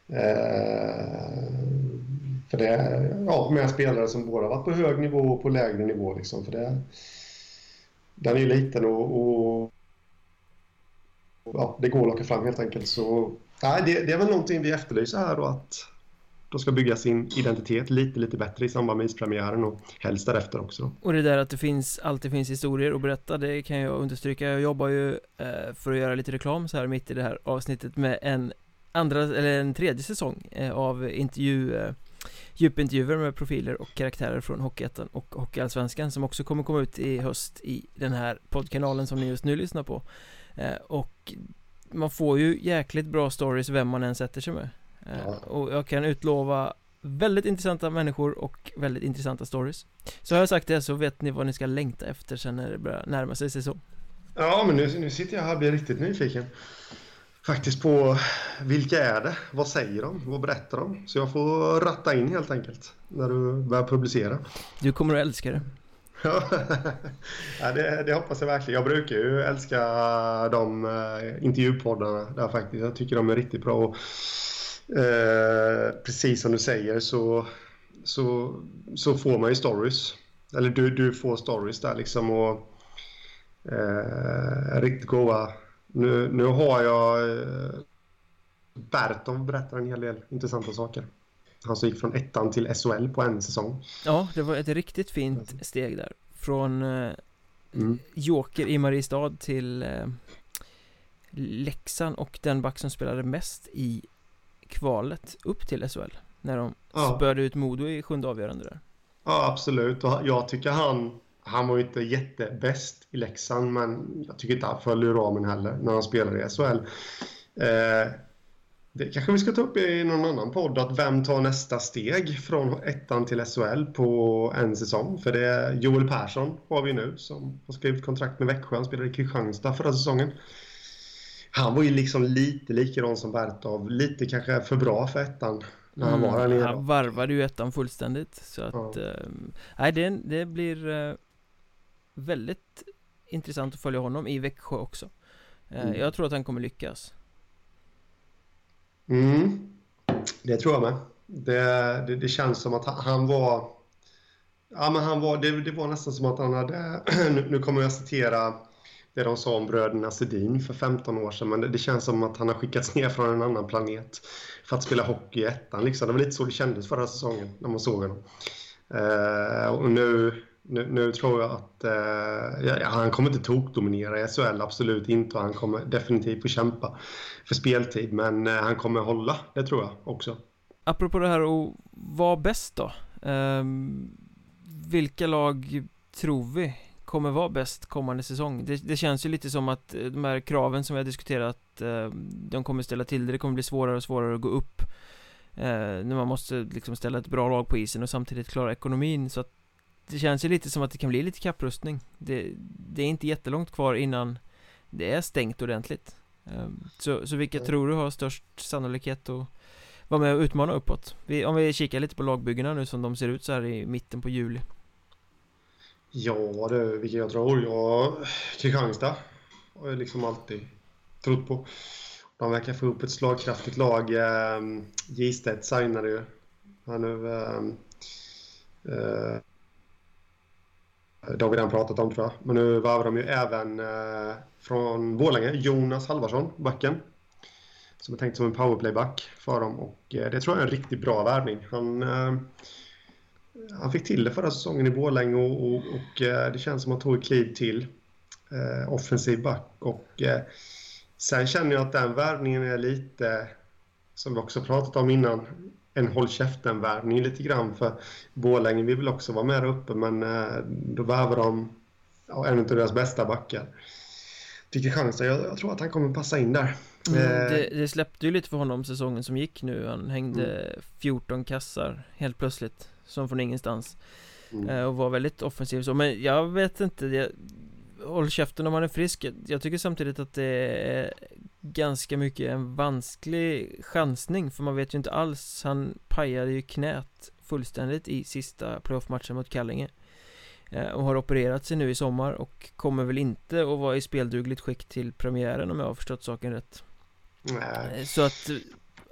Speaker 2: Eh, för det är ja, med spelare som både har varit på hög nivå och på lägre nivå. Liksom, för det, den är ju liten och, och ja, det går att locka fram helt enkelt. Så nej, det, det är väl någonting vi efterlyser här då att de ska bygga sin identitet lite, lite bättre i samband med ispremiären och helst därefter också.
Speaker 1: Och det där att det finns, alltid finns historier att berätta, det kan jag understryka. Jag jobbar ju eh, för att göra lite reklam så här mitt i det här avsnittet med en andra, eller en tredje säsong eh, av intervju eh, djupintervjuer med profiler och karaktärer från Hockeyettan och Hockeyallsvenskan som också kommer komma ut i höst i den här poddkanalen som ni just nu lyssnar på. Eh, och man får ju jäkligt bra stories vem man än sätter sig med. Eh, ja. Och jag kan utlova väldigt intressanta människor och väldigt intressanta stories Så har jag sagt det så vet ni vad ni ska längta efter sen när det börjar närma sig säsong
Speaker 2: Ja men nu, nu sitter jag här och blir riktigt nyfiken Faktiskt på vilka är det? Vad säger de? Vad berättar de? Så jag får ratta in helt enkelt när du börjar publicera
Speaker 1: Du kommer att älska det
Speaker 2: ja, det, det, hoppas jag verkligen. Jag brukar ju älska de uh, intervjupoddarna där faktiskt. Jag tycker de är riktigt bra. Och Eh, precis som du säger så, så, så får man ju stories. Eller du, du får stories där liksom och eh, riktigt goa. Nu, nu har jag eh, Bertov berättar en hel del intressanta saker. Han som gick från ettan till SHL på en säsong.
Speaker 1: Ja, det var ett riktigt fint steg där. Från eh, mm. Joker i Mariestad till eh, Leksand och den back som spelade mest i kvalet upp till SHL När de ja. spöade ut Modo i sjunde avgörande där
Speaker 2: Ja absolut och jag tycker han Han var ju inte jättebäst i Leksand men jag tycker inte han föll ur ramen heller när han spelade i SHL Eh, det kanske vi ska ta upp i någon annan podd, att vem tar nästa steg från ettan till SHL på en säsong? För det är Joel Persson har vi nu som har skrivit kontrakt med Växjö. Han spelade i Kristianstad förra säsongen. Han var ju liksom lite likadan som Bertov, lite kanske för bra för ettan när han var här
Speaker 1: Mm,
Speaker 2: nere.
Speaker 1: han varvade ju ettan fullständigt så att
Speaker 2: Ja.
Speaker 1: eh, Nej det, det blir eh, Väldigt Intressant att följa honom i Växjö också eh,
Speaker 2: Mm.
Speaker 1: Jag tror att han kommer lyckas
Speaker 2: Mm, det tror jag med. Det, det, det känns som att han, han var... Ja, men han var det, det var nästan som att han hade... Nu, nu kommer jag citera det de sa om bröderna Sedin för 15 år sedan, men det, det känns som att han har skickats ner från en annan planet för att spela hockey i ettan. Liksom. Det var lite så det kändes förra säsongen när man såg honom. Eh, och nu, nu, nu tror jag att eh, ja, han kommer inte tokdominera i SHL, absolut inte. Och han kommer definitivt få kämpa för speltid, men eh, han kommer hålla, det tror jag också.
Speaker 1: Apropå det här att vara bäst då ehm, Vilka lag tror vi kommer vara bäst kommande säsong? Det, det känns ju lite som att eh, de här kraven som vi har diskuterat eh, De kommer ställa till det, det kommer bli svårare och svårare att gå upp eh, När man måste liksom ställa ett bra lag på isen och samtidigt klara ekonomin så att Det känns ju lite som att det kan bli lite kapprustning Det, det är inte jättelångt kvar innan Det är stängt ordentligt Ehm, Så, så vilka
Speaker 2: Mm.
Speaker 1: tror du har störst sannolikhet att vara med och utmana uppåt? Vi, om vi kikar lite på lagbyggena nu som de ser ut så här i mitten på juli
Speaker 2: Ja, det, vilka jag tror. Jag, Kristianstad har jag liksom alltid trott på. De verkar få upp ett slagkraftigt lag. Eh, Gistedt signade ju. Han nu... Ehm, eh, eh, det har vi redan pratat om tror jag. Men nu varvar de ju även eh, från Borlänge, Jonas Halvarsson, backen. Som är tänkt som en powerplayback för dem och eh, det tror jag är en riktigt bra värvning. Han, ehm, han fick till det förra säsongen i Borlänge och, och, och eh, det känns som att han tog ett kliv till. Eh, offensiv back och eh, sen känner jag att den värvningen är lite, som vi också pratat om innan, en håll käften-värvning lite grann för Borlänge vill väl också vara med där uppe men eh, då värvar de ja, en av deras bästa backar. Till Kristianstad, jag, jag tror att han kommer passa in där.
Speaker 1: mm,
Speaker 2: Eh,
Speaker 1: det, det släppte ju lite för honom säsongen som gick nu Han hängde 14 kassar helt plötsligt Som från ingenstans.
Speaker 2: Mm.
Speaker 1: eh, Och var väldigt offensiv så. Men jag vet inte jag, Håll käften om han är frisk. Jag- tycker samtidigt att det är Ganska mycket en vansklig chansning För man vet ju inte alls. Han pajade ju knät Fullständigt i sista playoffmatchen mot Kallinge. Eh, Och har opererat sig nu i sommar Och kommer väl inte att vara i speldugligt skick till premiären om jag har förstått saken rätt.
Speaker 2: Nej.
Speaker 1: Eh, Så att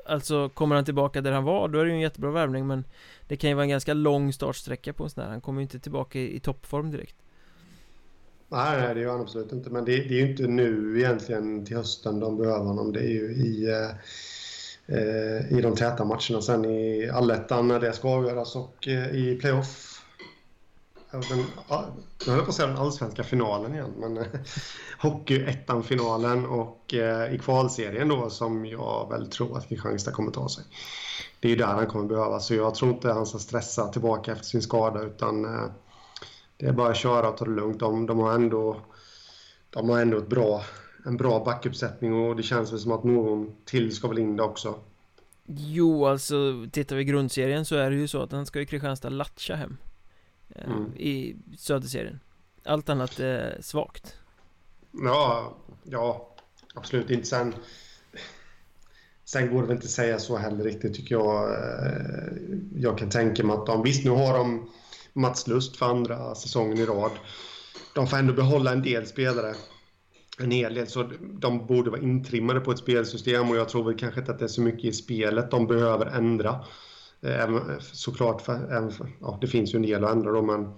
Speaker 1: Alltså kommer han tillbaka där han var då är det ju en jättebra värvning men Det kan ju vara en ganska lång startsträcka på en sån här Han kommer ju inte tillbaka i, i toppform direkt
Speaker 2: Nej, nej, det gör han absolut inte. Men det, det är ju inte nu egentligen till hösten de behöver honom. Det är ju i, eh, eh, i de täta matcherna sen i allettan när det ska avgöras och eh, i playoff. Den, nu höll jag på att säga den allsvenska finalen igen, men eh, Hockeyettan-finalen och eh, i kvalserien då som jag väl tror att Kristianstad kommer ta sig. Det är ju där han kommer behöva, så jag tror inte han ska stressa tillbaka efter sin skada utan eh, det är bara att köra och ta det lugnt. De, de har ändå, de har ändå ett bra, en bra backuppsättning och det känns väl som att någon till ska väl in det också.
Speaker 1: Jo, alltså tittar vi grundserien så är det ju så att han ska ju Kristianstad latcha hem
Speaker 2: Mm.
Speaker 1: I söderserien Allt annat är svagt
Speaker 2: Ja, ja absolut inte. Sen, sen går det väl inte att säga så heller riktigt tycker jag. Eh, Jag kan tänka mig att de, visst nu har de Mats Lust för andra säsongen i rad. De får ändå behålla en del spelare. En hel del, så de borde vara intrimmade på ett spelsystem och jag tror väl kanske inte att det är så mycket i spelet de behöver ändra. Eh, såklart, för, för, ja, det finns ju en del att ändra då, men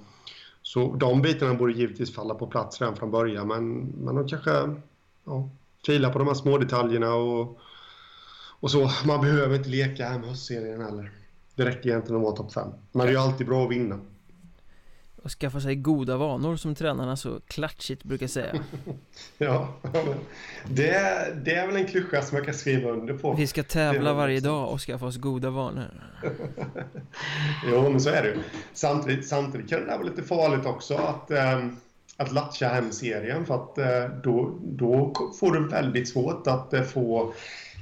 Speaker 2: så de bitarna borde givetvis falla på plats redan från början, men, men de kanske ja, filar på de här små detaljerna och, och så. Man behöver inte leka här med höstserien heller. Det räcker egentligen att vara topp 5. Men det är ju alltid bra att vinna.
Speaker 1: Och skaffa sig goda vanor som tränarna så klatschigt brukar säga
Speaker 2: Ja, det, det är väl en klyscha som jag kan skriva under på.
Speaker 1: Vi ska tävla
Speaker 2: var
Speaker 1: varje
Speaker 2: också.
Speaker 1: dag och skaffa oss goda vanor
Speaker 2: Jo, men så är det ju. Samtidigt, samtidigt kan det där vara lite farligt också att ehm, att latcha hem serien för att eh, då, då får du väldigt svårt att eh, få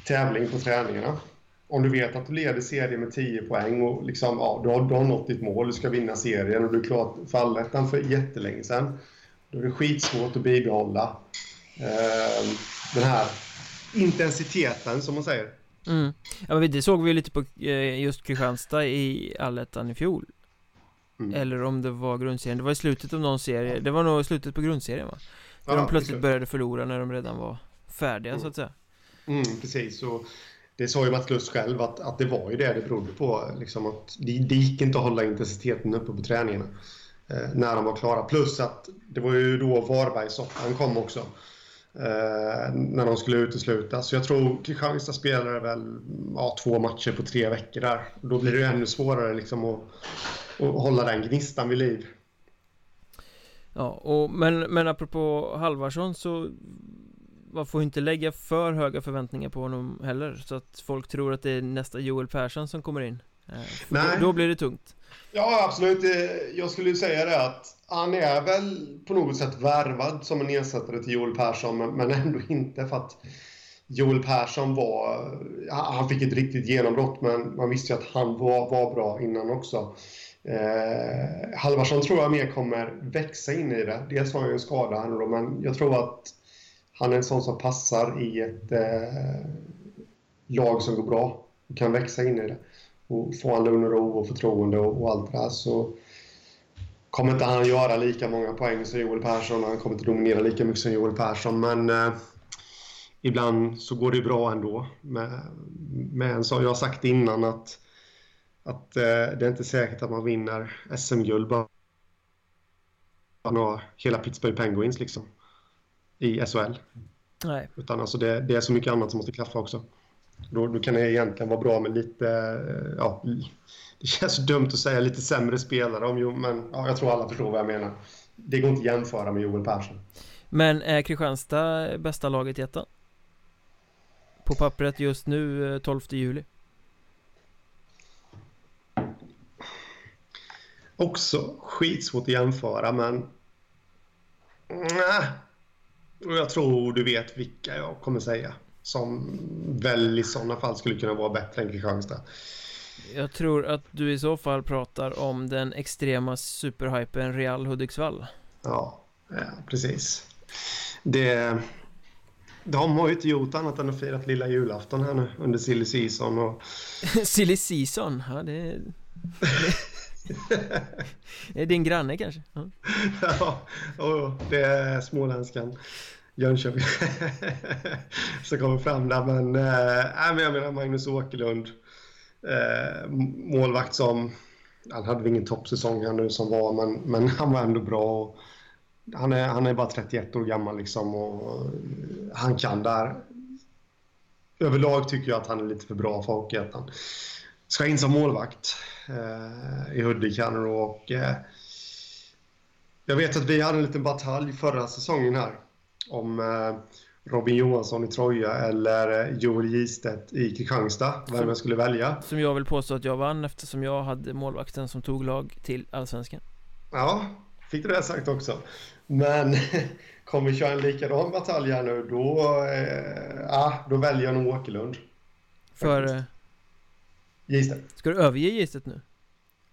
Speaker 2: tävling på träningarna. Om du vet att du leder serien med 10 poäng och liksom, ja, du, har, du har nått ditt mål, du ska vinna serien och du är klar för allettan för jättelänge sedan. Då är det skitsvårt att bibehålla eh, den här intensiteten som man säger.
Speaker 1: Mm. Ja men det såg vi lite på eh, just Kristianstad i allettan i fjol mm. Eller om det var grundserien, det var i slutet av någon serie Det var nog slutet på grundserien va? Där ja, de plötsligt började förlora när de redan var färdiga mm. så att säga
Speaker 2: Mm, precis, och det sa ju Mats Lust själv att, att det var ju det det berodde på. Liksom att det, det gick inte att hålla intensiteten uppe på träningarna eh, när de var klara. Plus att det var ju då Varbergssoppan kom också. Eh, när de skulle uteslutas. Så jag tror Kristianstad spelade väl ja, två matcher på tre veckor där. Då blir det ju ännu svårare liksom att, att hålla den gnistan vid liv.
Speaker 1: Ja, och, men, men apropå Halvarsson så man får inte lägga för höga förväntningar på honom heller Så att folk tror att det är nästa Joel Persson som kommer in eh. Då, då, blir det tungt
Speaker 2: Ja absolut, jag skulle säga det att Han är väl på något sätt värvad som en ersättare till Joel Persson men ändå inte för att Joel Persson var... Han fick ett riktigt genombrott men man visste ju att han var, var bra innan också Eh, Halvarsson tror jag mer kommer växa in i det. Dels har han ju en skada här då, men jag tror att han är en sån som passar i ett eh, lag som går bra och kan växa in i det. Och få han lugn och ro och förtroende och, och allt det där så kommer inte han göra lika många poäng som Joel Persson och han kommer inte dominera lika mycket som Joel Persson men eh, ibland så går det bra ändå. Med, med en sån, jag har sagt innan att, att eh, det är inte säkert att man vinner SM-guld bara man har hela Pittsburgh Penguins liksom i SHL.
Speaker 1: Nej.
Speaker 2: Utan alltså det, det, är så mycket annat som måste klaffa också. Då, då kan det egentligen vara bra med lite, ja, det känns dumt att säga lite sämre spelare om jo, men ja, jag tror alla förstår vad jag menar. Det går inte att jämföra med Joel Persson.
Speaker 1: Men är Kristianstad bästa laget i ettan? På pappret just nu 12 eh, juli.
Speaker 2: Också skitsvårt att jämföra men... Nej, och jag tror du vet vilka jag kommer säga. Som väl i sådana fall skulle kunna vara bättre än Kristianstad.
Speaker 1: Jag tror att du i så fall pratar om den extrema superhypen Real Hudiksvall.
Speaker 2: Ja, ja precis. Det, de har ju inte gjort annat än att fira lilla julafton här nu under silly season och...
Speaker 1: silly season? Ja, det... är din granne kanske? Ja,
Speaker 2: ja oh, det är småländskan Jönköping som kommer fram där. Men, äh, men jag menar Magnus Åkerlund, äh, målvakt som, han hade väl ingen toppsäsong här nu som var, men, men han var ändå bra. han, är, han är bara 31 år gammal liksom och eh, han kan där. Överlag tycker jag att han är lite för bra för Hockeyettan ska in som målvakt eh, i Hudik här nu och eh, jag vet att vi hade en liten batalj förra säsongen här om eh, Robin Johansson i Troja eller eh, Joel Gistedt i Kristianstad, vem jag skulle välja.
Speaker 1: Som jag vill påstå att jag vann eftersom jag hade målvakten som tog lag till Allsvenskan.
Speaker 2: Ja, fick du det sagt också. Men kommer vi köra en likadan batalj här nu, då, eh, ja, då väljer jag nog Åkerlund.
Speaker 1: För? Eh,
Speaker 2: Gistet.
Speaker 1: Ska du överge Gistet nu?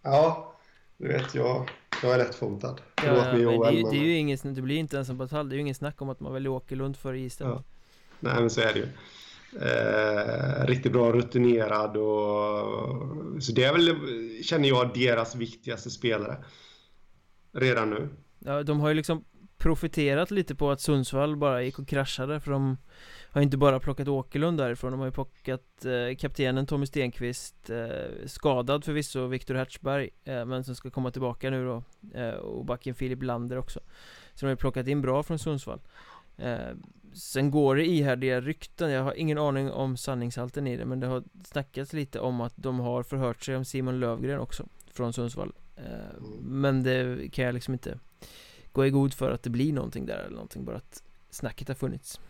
Speaker 2: Ja, du vet jag, jag är lättfotad.
Speaker 1: Ja, ja, men det, är, det är ju ingen, det blir inte ens en batalj, det är ju ingen snack om att man väljer Åkerlund före Gistet. Ja.
Speaker 2: Nej men så är det ju. Eh, riktigt bra rutinerad och så det är väl, känner jag, deras viktigaste spelare. Redan nu.
Speaker 1: Ja, de har ju liksom profiterat lite på att Sundsvall bara gick och kraschade för de har inte bara plockat Åkerlund därifrån, de har ju plockat eh, kaptenen Tommy Stenqvist eh, Skadad förvisso, Viktor Hertzberg eh, Men som ska komma tillbaka nu då eh, Och backen Filip Lander också Så de har ju plockat in bra från Sundsvall. Eh, Sen går det ihärdiga rykten, jag har ingen aning om sanningshalten i det Men det har snackats lite om att de har förhört sig om Simon Lövgren också Från Sundsvall. Eh, Men det kan jag liksom inte gå i god för att det blir någonting där eller någonting Bara att snacket har funnits.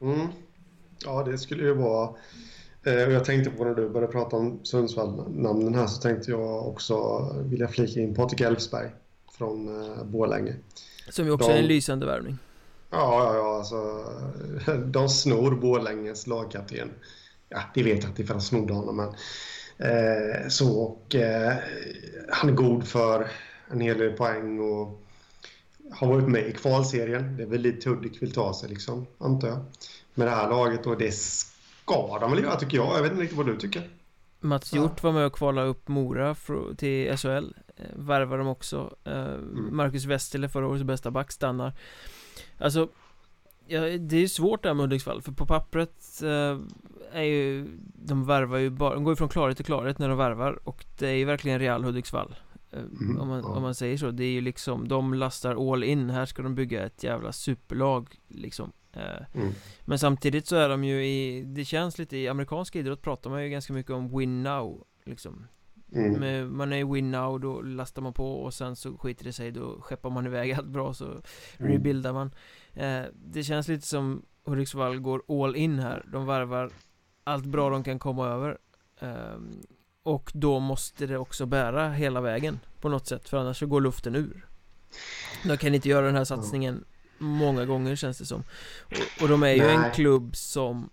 Speaker 2: Mm. Ja, det skulle ju vara... Eh, och jag tänkte på när du började prata om Sundsvall-namnen här så tänkte jag också vilja flika in Patrik Elfsberg från eh, Borlänge.
Speaker 1: Som ju också de, är en lysande värvning.
Speaker 2: Ja, ja, ja, alltså. De snor Borlänges lagkapten. Ja, det vet jag inte ifall de snodde honom, men eh, så och eh, han är god för en hel del poäng och har varit med i kvalserien. Det är väl dit Hudik vill ta sig, liksom, antar jag. Med det här laget och det ska de väl göra, tycker jag. Jag vet inte riktigt vad du tycker.
Speaker 1: Mats Hjort var med och kvalade upp Mora till SHL eh, Värvar de också eh, mm. Marcus Westerle, förra årets bästa back, stannar Alltså ja, Det är ju svårt där med Hudiksvall för på pappret eh, är ju De värvar ju bara, de går ju från klarhet till klarhet när de värvar och det är ju verkligen Real Hudiksvall mm, om, man, ja. om man säger så, det är ju liksom De lastar all in, här ska de bygga ett jävla superlag liksom Eh, mm. Men samtidigt så är de ju i Det känns lite i amerikansk idrott pratar man ju ganska mycket om win now liksom mm. Med, Man är win now, då lastar man på och sen så skiter det sig Då skeppar man iväg allt bra så mm. rebildar man eh, Det känns lite som Hudiksvall går all in här De varvar allt bra de kan komma över eh, Och då måste det också bära hela vägen På något sätt, för annars så går luften ur. De kan inte göra den här satsningen Många gånger känns det som. Och, och de är ju Nej. en klubb som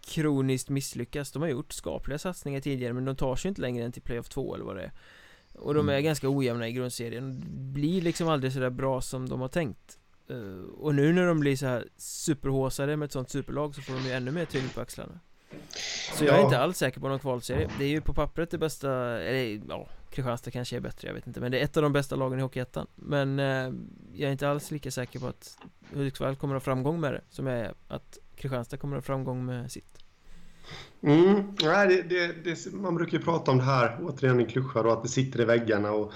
Speaker 1: Kroniskt misslyckas. De har gjort skapliga satsningar tidigare men de tar sig inte längre än till playoff 2 eller vad det är. Och de är mm. ganska ojämna i grundserien. Blir liksom aldrig sådär bra som de har tänkt. Uh, Och nu när de blir så här superhåsade med ett sånt superlag så får de ju ännu mer tyngd på axlarna Så jag är inte alls säker på någon kvalserie. Det är ju på pappret det bästa, eller ja Kristianstad kanske är bättre, jag vet inte Men det är ett av de bästa lagen i Hockeyettan. Men eh, jag är inte alls lika säker på att Hudiksvall kommer att ha framgång med det Som jag är att Kristianstad kommer att ha framgång med sitt.
Speaker 2: Mm, nej, det, det, det, man brukar ju prata om det här, återigen i klyschor och att det sitter i väggarna och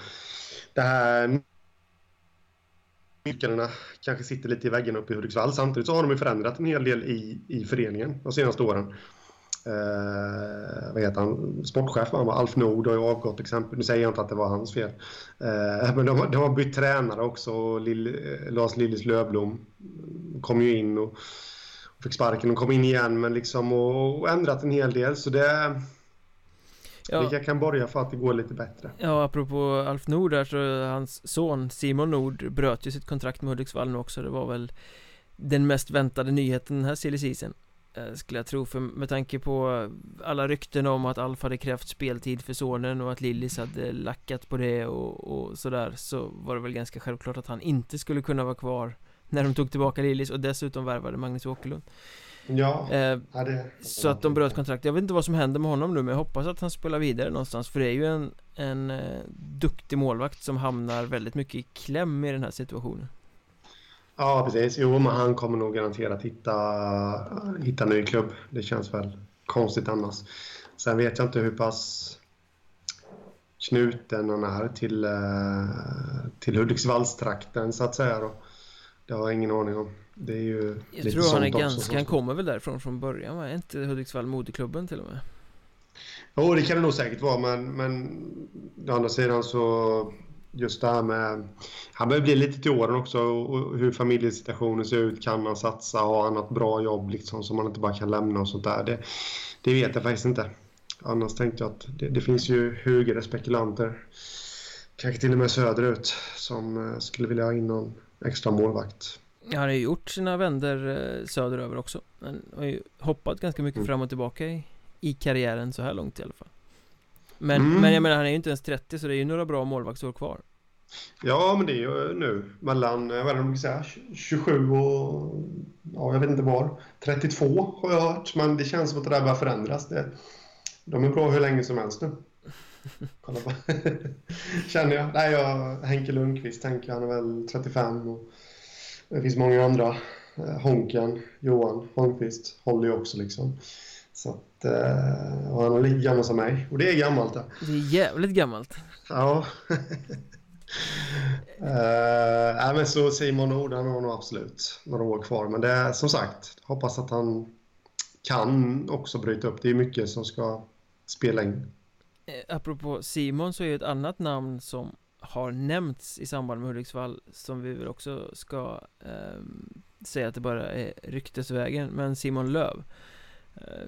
Speaker 2: det här nycklarna kanske sitter lite i väggarna uppe i Hudiksvall. Samtidigt så har de ju förändrat en hel del i, i föreningen de senaste åren eh, vad heter han, sportchef han var, Alf Nord har ju avgått exempel. Nu säger jag inte att det var hans fel. Eh, men de, de har bytt tränare också. Lill, eh, Lars Lillis Lövblom kom ju in och, och fick sparken och kom in igen men liksom och, och ändrat en hel del så det Ja. Det kan borga för att det går lite bättre
Speaker 1: Ja, apropå Alf Nord där så hans son Simon Nord bröt ju sitt kontrakt med Hudiksvall nu också Det var väl den mest väntade nyheten den här silly season skulle jag tro, för med tanke på alla rykten om att Alf hade krävt speltid för sonen och att Lillis hade lackat på det och, och sådär Så var det väl ganska självklart att han inte skulle kunna vara kvar När de tog tillbaka Lillis och dessutom värvade Magnus Åkerlund.
Speaker 2: Ja,
Speaker 1: eh, det... Så att de bröt kontrakt. Jag vet inte vad som händer med honom nu men jag hoppas att han spelar vidare någonstans För det är ju en, en eh, duktig målvakt som hamnar väldigt mycket i kläm i den här situationen
Speaker 2: Ja, precis. Jo, men han kommer nog garanterat hitta, hitta ny klubb. Det känns väl konstigt annars. Sen vet jag inte hur pass knuten han är till, eh, till Hudiksvallstrakten så att säga. Då. Det har jag ingen aning om. Det är ju
Speaker 1: Jag tror han är ganska, han kommer väl därifrån från början va? Är inte Hudiksvall modeklubben till och med?
Speaker 2: Jo, det kan det nog säkert vara men, men å andra sidan så just det här med... Han börjar bli lite till åren också och hur familjesituationen ser ut. Kan man satsa? Har han ett bra jobb liksom som man inte bara kan lämna och sånt där? Det, det vet jag faktiskt inte. Annars tänkte jag att det, det finns ju högre spekulanter, kanske till och med söderut, som eh, skulle vilja ha in någon extra målvakt.
Speaker 1: Han har ju gjort sina vänder eh, söderöver också. Han har ju hoppat ganska mycket mm. fram och tillbaka i, i karriären så här långt i alla fall. Men, mm. men jag menar han är ju inte ens 30 så det är ju några bra målvaktsår kvar.
Speaker 2: Ja men det är ju nu mellan, vad är det man säga, 27 och, ja jag vet inte var. 32 har jag hört men det känns som att det där börjar förändras. Det, De är bra hur länge som helst nu. Kolla på. Känner jag. Nej, jag Henke Lundqvist tänker han är väl 35 och det finns många andra. Eh, Honken, Johan Holmqvist håller ju också liksom så att, eh, han är lika gammal som mig. Och det är gammalt det.
Speaker 1: Det är jävligt gammalt.
Speaker 2: Ja. uh, men så Simon Nord, han har nog absolut några år kvar. Men det är som sagt, hoppas att han kan också bryta upp. Det är mycket som ska spela in.
Speaker 1: Eh, apropå Simon så är ju ett annat namn som har nämnts i samband med Hudiksvall som vi väl också ska eh, säga att det bara är ryktesvägen men Simon Löv Eh,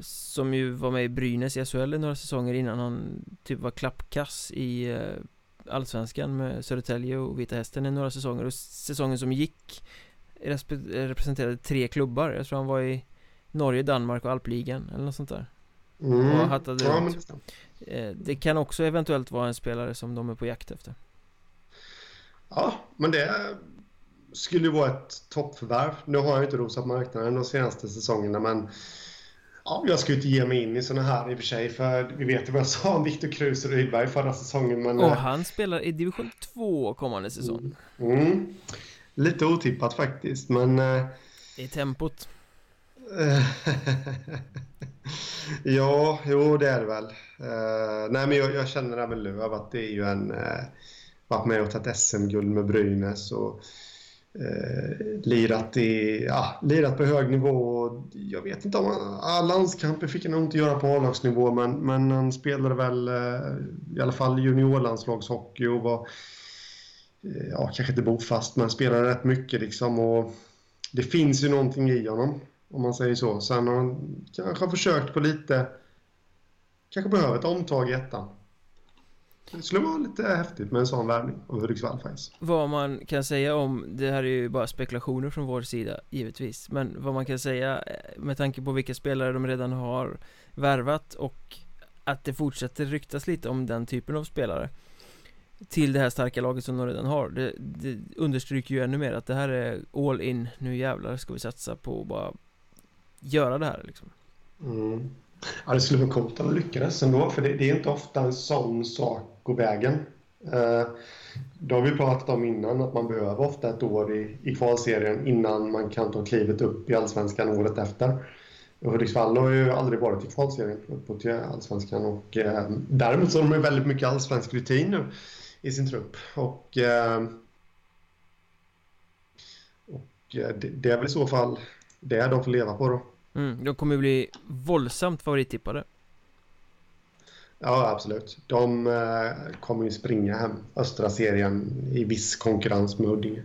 Speaker 1: som ju var med i Brynäs i SHL i några säsonger innan han typ var klappkass i eh, Allsvenskan med Södertälje och Vita Hästen i några säsonger och säsongen som gick representerade tre klubbar Jag tror han var i Norge, Danmark och Alpligan eller något sånt där
Speaker 2: Mm. Och hattade ja,
Speaker 1: runt. Det, eh, det kan också eventuellt vara en spelare som de är på jakt efter
Speaker 2: Ja, men det skulle ju vara ett toppförvärv. Nu har jag inte rosat marknaden de senaste säsongerna, men ja, jag ska ju inte ge mig in i sådana här i och för sig, för vi vet ju vad jag sa om Viktor Kruse Rydberg förra säsongen. Men,
Speaker 1: och eh, han spelar i division 2 kommande säsong.
Speaker 2: Mm. Mm. Lite otippat faktiskt, men... Eh,
Speaker 1: I tempot.
Speaker 2: ja, jo det är det väl. Uh, nej men jag, jag känner även Löv att det är ju en... Uh, varit med och tagit SM-guld med Brynäs och eh, lirat, i, ja, lirat på hög nivå. Jag vet inte om han, landskamper fick han nog inte göra på A-lagsnivå men, men han spelade väl eh, i alla fall juniorlandslagshockey och var eh, ja, kanske inte bofast men spelade rätt mycket liksom och det finns ju någonting i honom. Om man säger så. Sen har han kanske försökt på lite... Kanske behöver ett omtag i ettan. Det skulle vara lite häftigt med en sån värvning av Hudiksvall faktiskt.
Speaker 1: Vad man kan säga om, det här är ju bara spekulationer från vår sida givetvis Men vad man kan säga eh, med tanke på vilka spelare de redan har värvat och att det fortsätter ryktas lite om den typen av spelare till det här starka laget som de redan har det, det understryker ju ännu mer att det här är all in Nu jävlar ska vi satsa på att bara göra det här liksom.
Speaker 2: Mm. Ja, det skulle vara coolt om de lyckades ändå, för det, det, är inte ofta en sån sak går vägen. Eh, det har vi pratat om innan, att man behöver ofta ett år i, i kvalserien innan man kan ta klivet upp i allsvenskan året efter. Hudiksvall har ju aldrig varit i kvalserien uppåt till allsvenskan och eh, däremot så har de väldigt mycket allsvensk rutin nu i sin trupp. Och, eh, och eh, det, det är väl i så fall det de får leva på då.
Speaker 1: Mm, de kommer bli våldsamt favorittippade.
Speaker 2: Ja, absolut. De eh, kommer ju springa hem östra serien i viss konkurrens med Huddinge.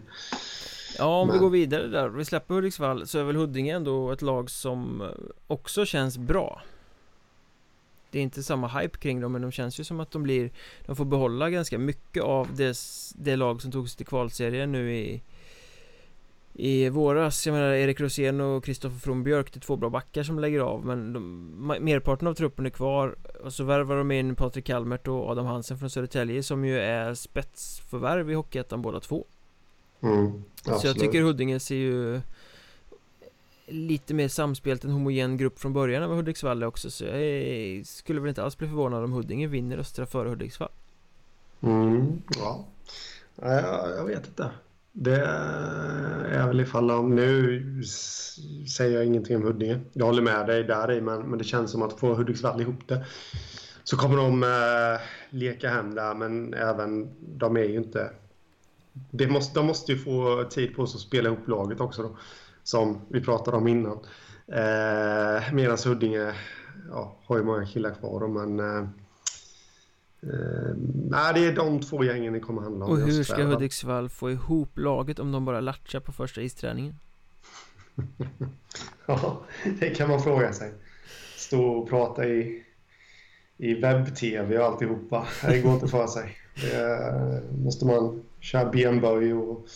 Speaker 1: Ja, om Men... vi går vidare där. Vi släpper Hudiksvall så är väl Huddinge ändå ett lag som eh, också känns bra. Det är inte samma hype kring dem men de känns ju som att de blir De får behålla ganska mycket av det, det lag som tog sig till kvalserien nu i i våras, jag menar Erik Rosén och Kristoffer From Björk, det är två bra backar som lägger av men de, merparten av truppen är kvar. Och så värvar de in Patrik Kalmert och Adam Hansen från Södertälje som ju är spetsförvärv i Hockeyettan båda två. Mm, Så jag tycker Huddinge ser ju lite mer samspelt, en homogen grupp från början vad Hudiksvall också så jag skulle väl inte alls bli förvånad om Huddinge vinner Östra före Hudiksvall.
Speaker 2: Mm, ja. Jag, jag vet inte det är väl ifall om nu säger jag ingenting om Huddinge. Jag håller med dig där i, men, men det känns som att få Hudiksvall ihop det så kommer de eh, leka hem där, men även de är ju inte... Det måste, de måste ju få tid på sig att spela ihop laget också då, som vi pratade om innan. Eh, Medan Huddinge ja, har ju många killar kvar, men eh, Uh, nej, det är de två gängen det kommer handla om
Speaker 1: Och hur ska Hudiksvall få ihop laget om de bara latchar på första isträningen?
Speaker 2: ja, det kan man fråga sig. Stå och prata i, i webb-tv och alltihopa. Det går inte för sig. Det måste man köra benböj och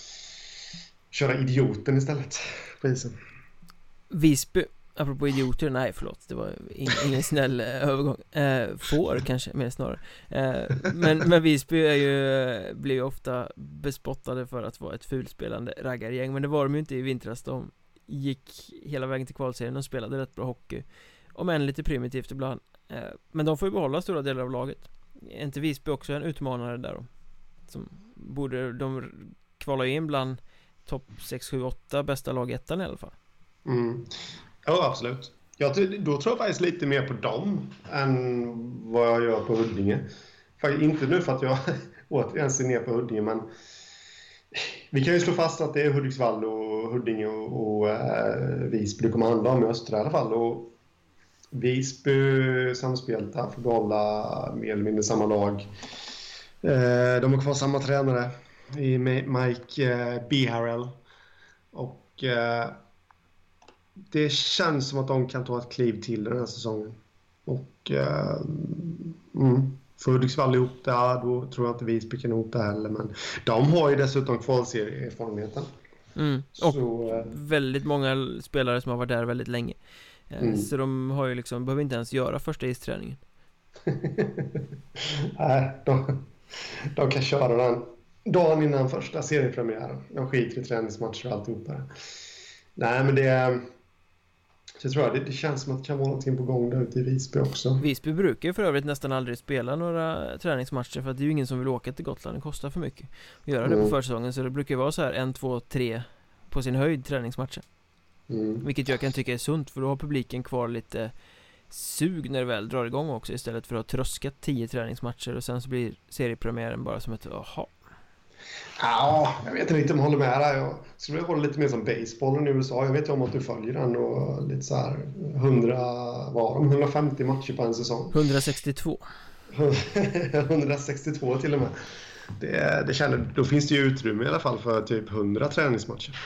Speaker 2: köra idioten istället på isen.
Speaker 1: Visby Apropå idioter, nej förlåt, det var ingen snäll eh, övergång. Eh, Får kanske, mer snarare. Eh, Men, men Visby är ju, eh, blir ju ofta bespottade för att vara ett fulspelande raggargäng Men det var de ju inte i vintras, de gick hela vägen till kvalserien och spelade rätt bra hockey. Om än lite primitivt ibland. Eh, Men de får ju behålla stora delar av laget. Är inte Visby också en utmanare där då? Som borde, de kvala in bland topp 6, 7, 8 bästa lag ettan i alla fall?
Speaker 2: Mm. Ja, absolut. Jag, då tror jag faktiskt lite mer på dem än vad jag gör på Huddinge. inte nu för att jag återigen ser ner på Huddinge, men vi kan ju slå fast att det är Hudiksvall och Huddinge och, och eh, Visby det kommer handla om i östra i alla fall. Och Visby samspelta får behålla mer eller mindre samma lag. Eh, de har kvar samma tränare i Mike eh, Beharrell. Och eh, det känns som att de kan ta ett kliv till den här säsongen. Och uh, mm, Får Hudiksvall ihop det, då tror jag inte Visby kan ihop det heller. Men de har ju dessutom kvalserieerfarenheten.
Speaker 1: Mm. Och så, eh, väldigt många spelare som har varit där väldigt länge. Eh, mm. Så de har ju liksom, behöver inte ens göra första isträningen.
Speaker 2: Nej, de, de kan köra den dagen innan första seriepremiären. De skiter i träningsmatcher och alltihopa. Nej, men det... Jag tror det, det känns som att det kan vara någonting på gång där ute i Visby också.
Speaker 1: Visby brukar ju för övrigt nästan aldrig spela några träningsmatcher för att det är ju ingen som vill åka till Gotland, det kostar för mycket att göra det mm. på försäsongen så det brukar vara så här en, två, tre på sin höjd träningsmatcher. Mm. Vilket jag kan tycka är sunt för då har publiken kvar lite sug när det väl drar igång också istället för att ha tröskat tio träningsmatcher och sen så blir seriepremiären bara som ett jaha
Speaker 2: Ja, jag vet inte riktigt om jag håller med där. Jag skulle vilja hålla lite mer som basebollen i USA. Jag vet ju om att du följer den och lite så här 100, vad de 150 matcher på en säsong.
Speaker 1: 162.
Speaker 2: 162 till och med. Det, det känner, då finns det ju utrymme i alla fall för typ 100 träningsmatcher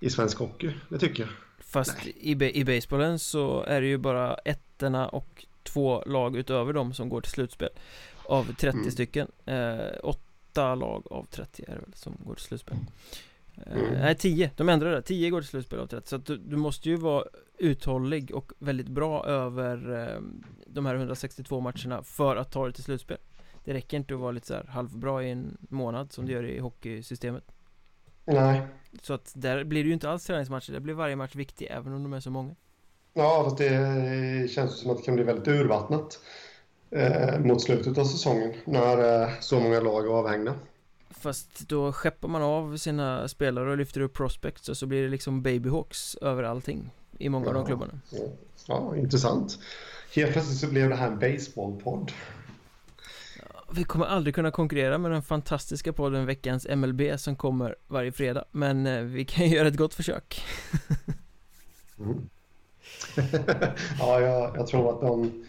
Speaker 2: i svensk hockey. Det tycker jag.
Speaker 1: Fast i, i basebollen så är det ju bara ettorna och två lag utöver dem som går till slutspel. Av 30 mm. stycken. Eh, åtta lag av 30 är det väl som går till slutspel. Eh, mm. nej, 10. De ändrade det. 10 går till slutspel av 30. Så att du, du måste ju vara uthållig och väldigt bra över eh, de här 162 matcherna för att ta dig till slutspel. Det räcker inte att vara lite så här halvbra i en månad som det gör i hockeysystemet.
Speaker 2: Nej.
Speaker 1: Så att där blir det ju inte alls träningsmatcher. Där blir varje match viktig även om de är så många.
Speaker 2: Ja, fast det känns som att det kan bli väldigt urvattnat eh, mot slutet av säsongen när eh, så många lag är avhängda.
Speaker 1: Fast då skeppar man av sina spelare och lyfter upp prospects och så blir det liksom babyhawks över allting i många ja, av de klubbarna.
Speaker 2: Ja, ja, intressant. Helt plötsligt så blev det här en baseballpodd.
Speaker 1: Vi kommer aldrig kunna konkurrera med den fantastiska podden Veckans MLB som kommer varje fredag Men eh, vi kan göra ett gott försök
Speaker 2: mm. Ja, jag, jag, tror att de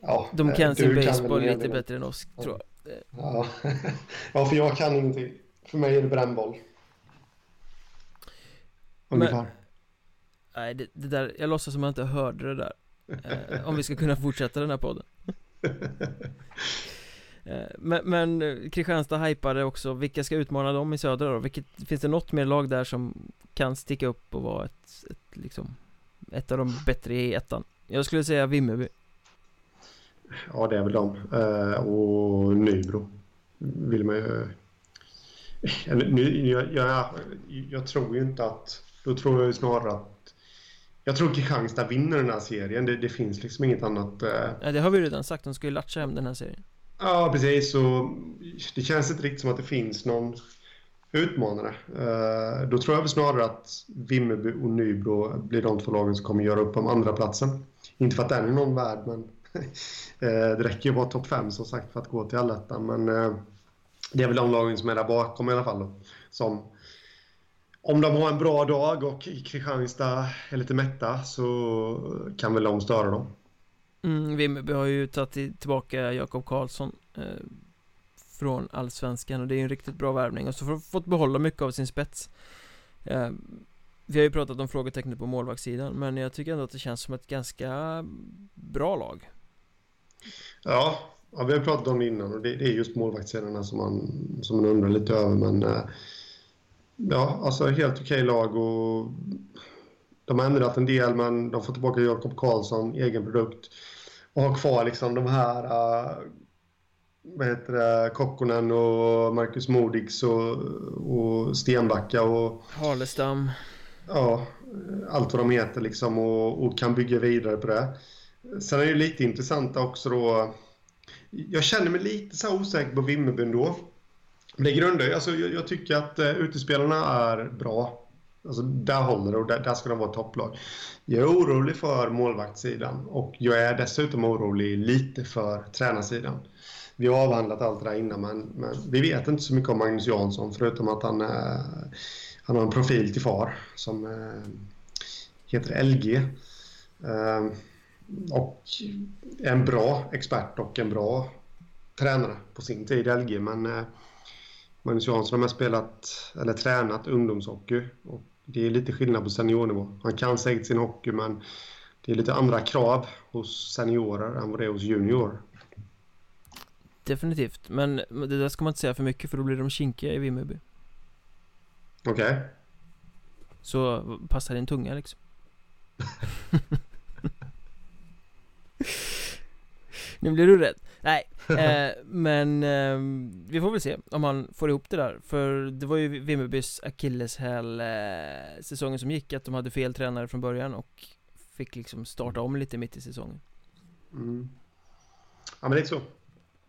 Speaker 1: ja, De kan sin baseball lite bättre än oss, ja. tror jag
Speaker 2: ja. ja, för jag kan ingenting För mig är det brännboll Ungefär Men,
Speaker 1: Nej, det, det, där, jag låtsas som att jag inte hörde det där eh, Om vi ska kunna fortsätta den här podden Eh, men, men eh, Kristianstad hypade också, vilka ska utmana dem i södra då? Vilket, finns det något mer lag där som kan sticka upp och vara ett, ett, liksom, ett av de bättre i ettan? Jag skulle säga Vimmerby
Speaker 2: Ja det är väl de, uh, och Nybro vill man ju nu, jag, jag, jag, tror ju inte att, då tror jag snarare att jag tror Kristianstad vinner den här serien, det, det finns liksom inget annat uh...
Speaker 1: Ja det har vi redan sagt, de ska ju latcha hem den här serien
Speaker 2: Ja, precis. Och det känns inte riktigt som att det finns någon utmanare. Uh, då tror jag väl snarare att Vimmerby och Nybro blir de två lagen som kommer göra upp om andra platsen. Inte för att den är någon värd, men Eh, det räcker ju att vara topp fem som sagt för att gå till allettan. Men eh, det är väl de lagen som är där bakom i alla fall. Då, som, om de har en bra dag och Kristianstad är lite mätta så kan väl de störa dem.
Speaker 1: Mm, Vimmerby har ju tagit tillbaka Jakob Karlsson eh, Från Allsvenskan och det är ju en riktigt bra värvning och så har fått behålla mycket av sin spets eh, Vi har ju pratat om frågetecknet på målvaktssidan men jag tycker ändå att det känns som ett ganska bra lag
Speaker 2: Ja, ja vi har pratat om det innan och det, det är just målvaktssidan som man, som man undrar lite över men eh, Ja, alltså helt okej okay lag och de har ändrat en del men de får tillbaka Jakob Karlsson, egen produkt och har kvar liksom de här uh, vad heter det, Kokkonen och Marcus Modigs och, och Stenbacka och
Speaker 1: Harlestam
Speaker 2: Ja, allt vad de heter liksom och, och, kan bygga vidare på det. Sen är det lite intressant också då Jag känner mig lite så osäker på Vimmerby ändå. Det grundar alltså jag, jag tycker att eh, utespelarna är bra. Alltså, där håller det och där, där ska de vara topplag. Jag är orolig för målvaktssidan och jag är dessutom orolig lite för tränarsidan. Vi har avhandlat allt det där innan men, men vi vet inte så mycket om Magnus Jansson förutom att han, eh, han har en profil till far som eh, heter LG. Eh, och en bra expert och en bra tränare på sin tid, LG. Men eh, Magnus Jansson har spelat, eller tränat ungdomshockey och det är lite skillnad på seniornivå. Han kan säkert sin hockey men det är lite andra krav hos seniorer än vad det är hos junior.
Speaker 1: Definitivt, men det där ska man inte säga för mycket för då blir de kinkiga i Vimmerby
Speaker 2: Okej. Okay.
Speaker 1: Så passa din tunga liksom Nu blir du rädd. Nej, eh, men eh, vi får väl se om han får ihop det där. För det var ju Vimmerbys akilleshäl eh, säsongen som gick Att de hade fel tränare från början och fick liksom starta om lite mitt i säsongen.
Speaker 2: Mm. Ja men det är så.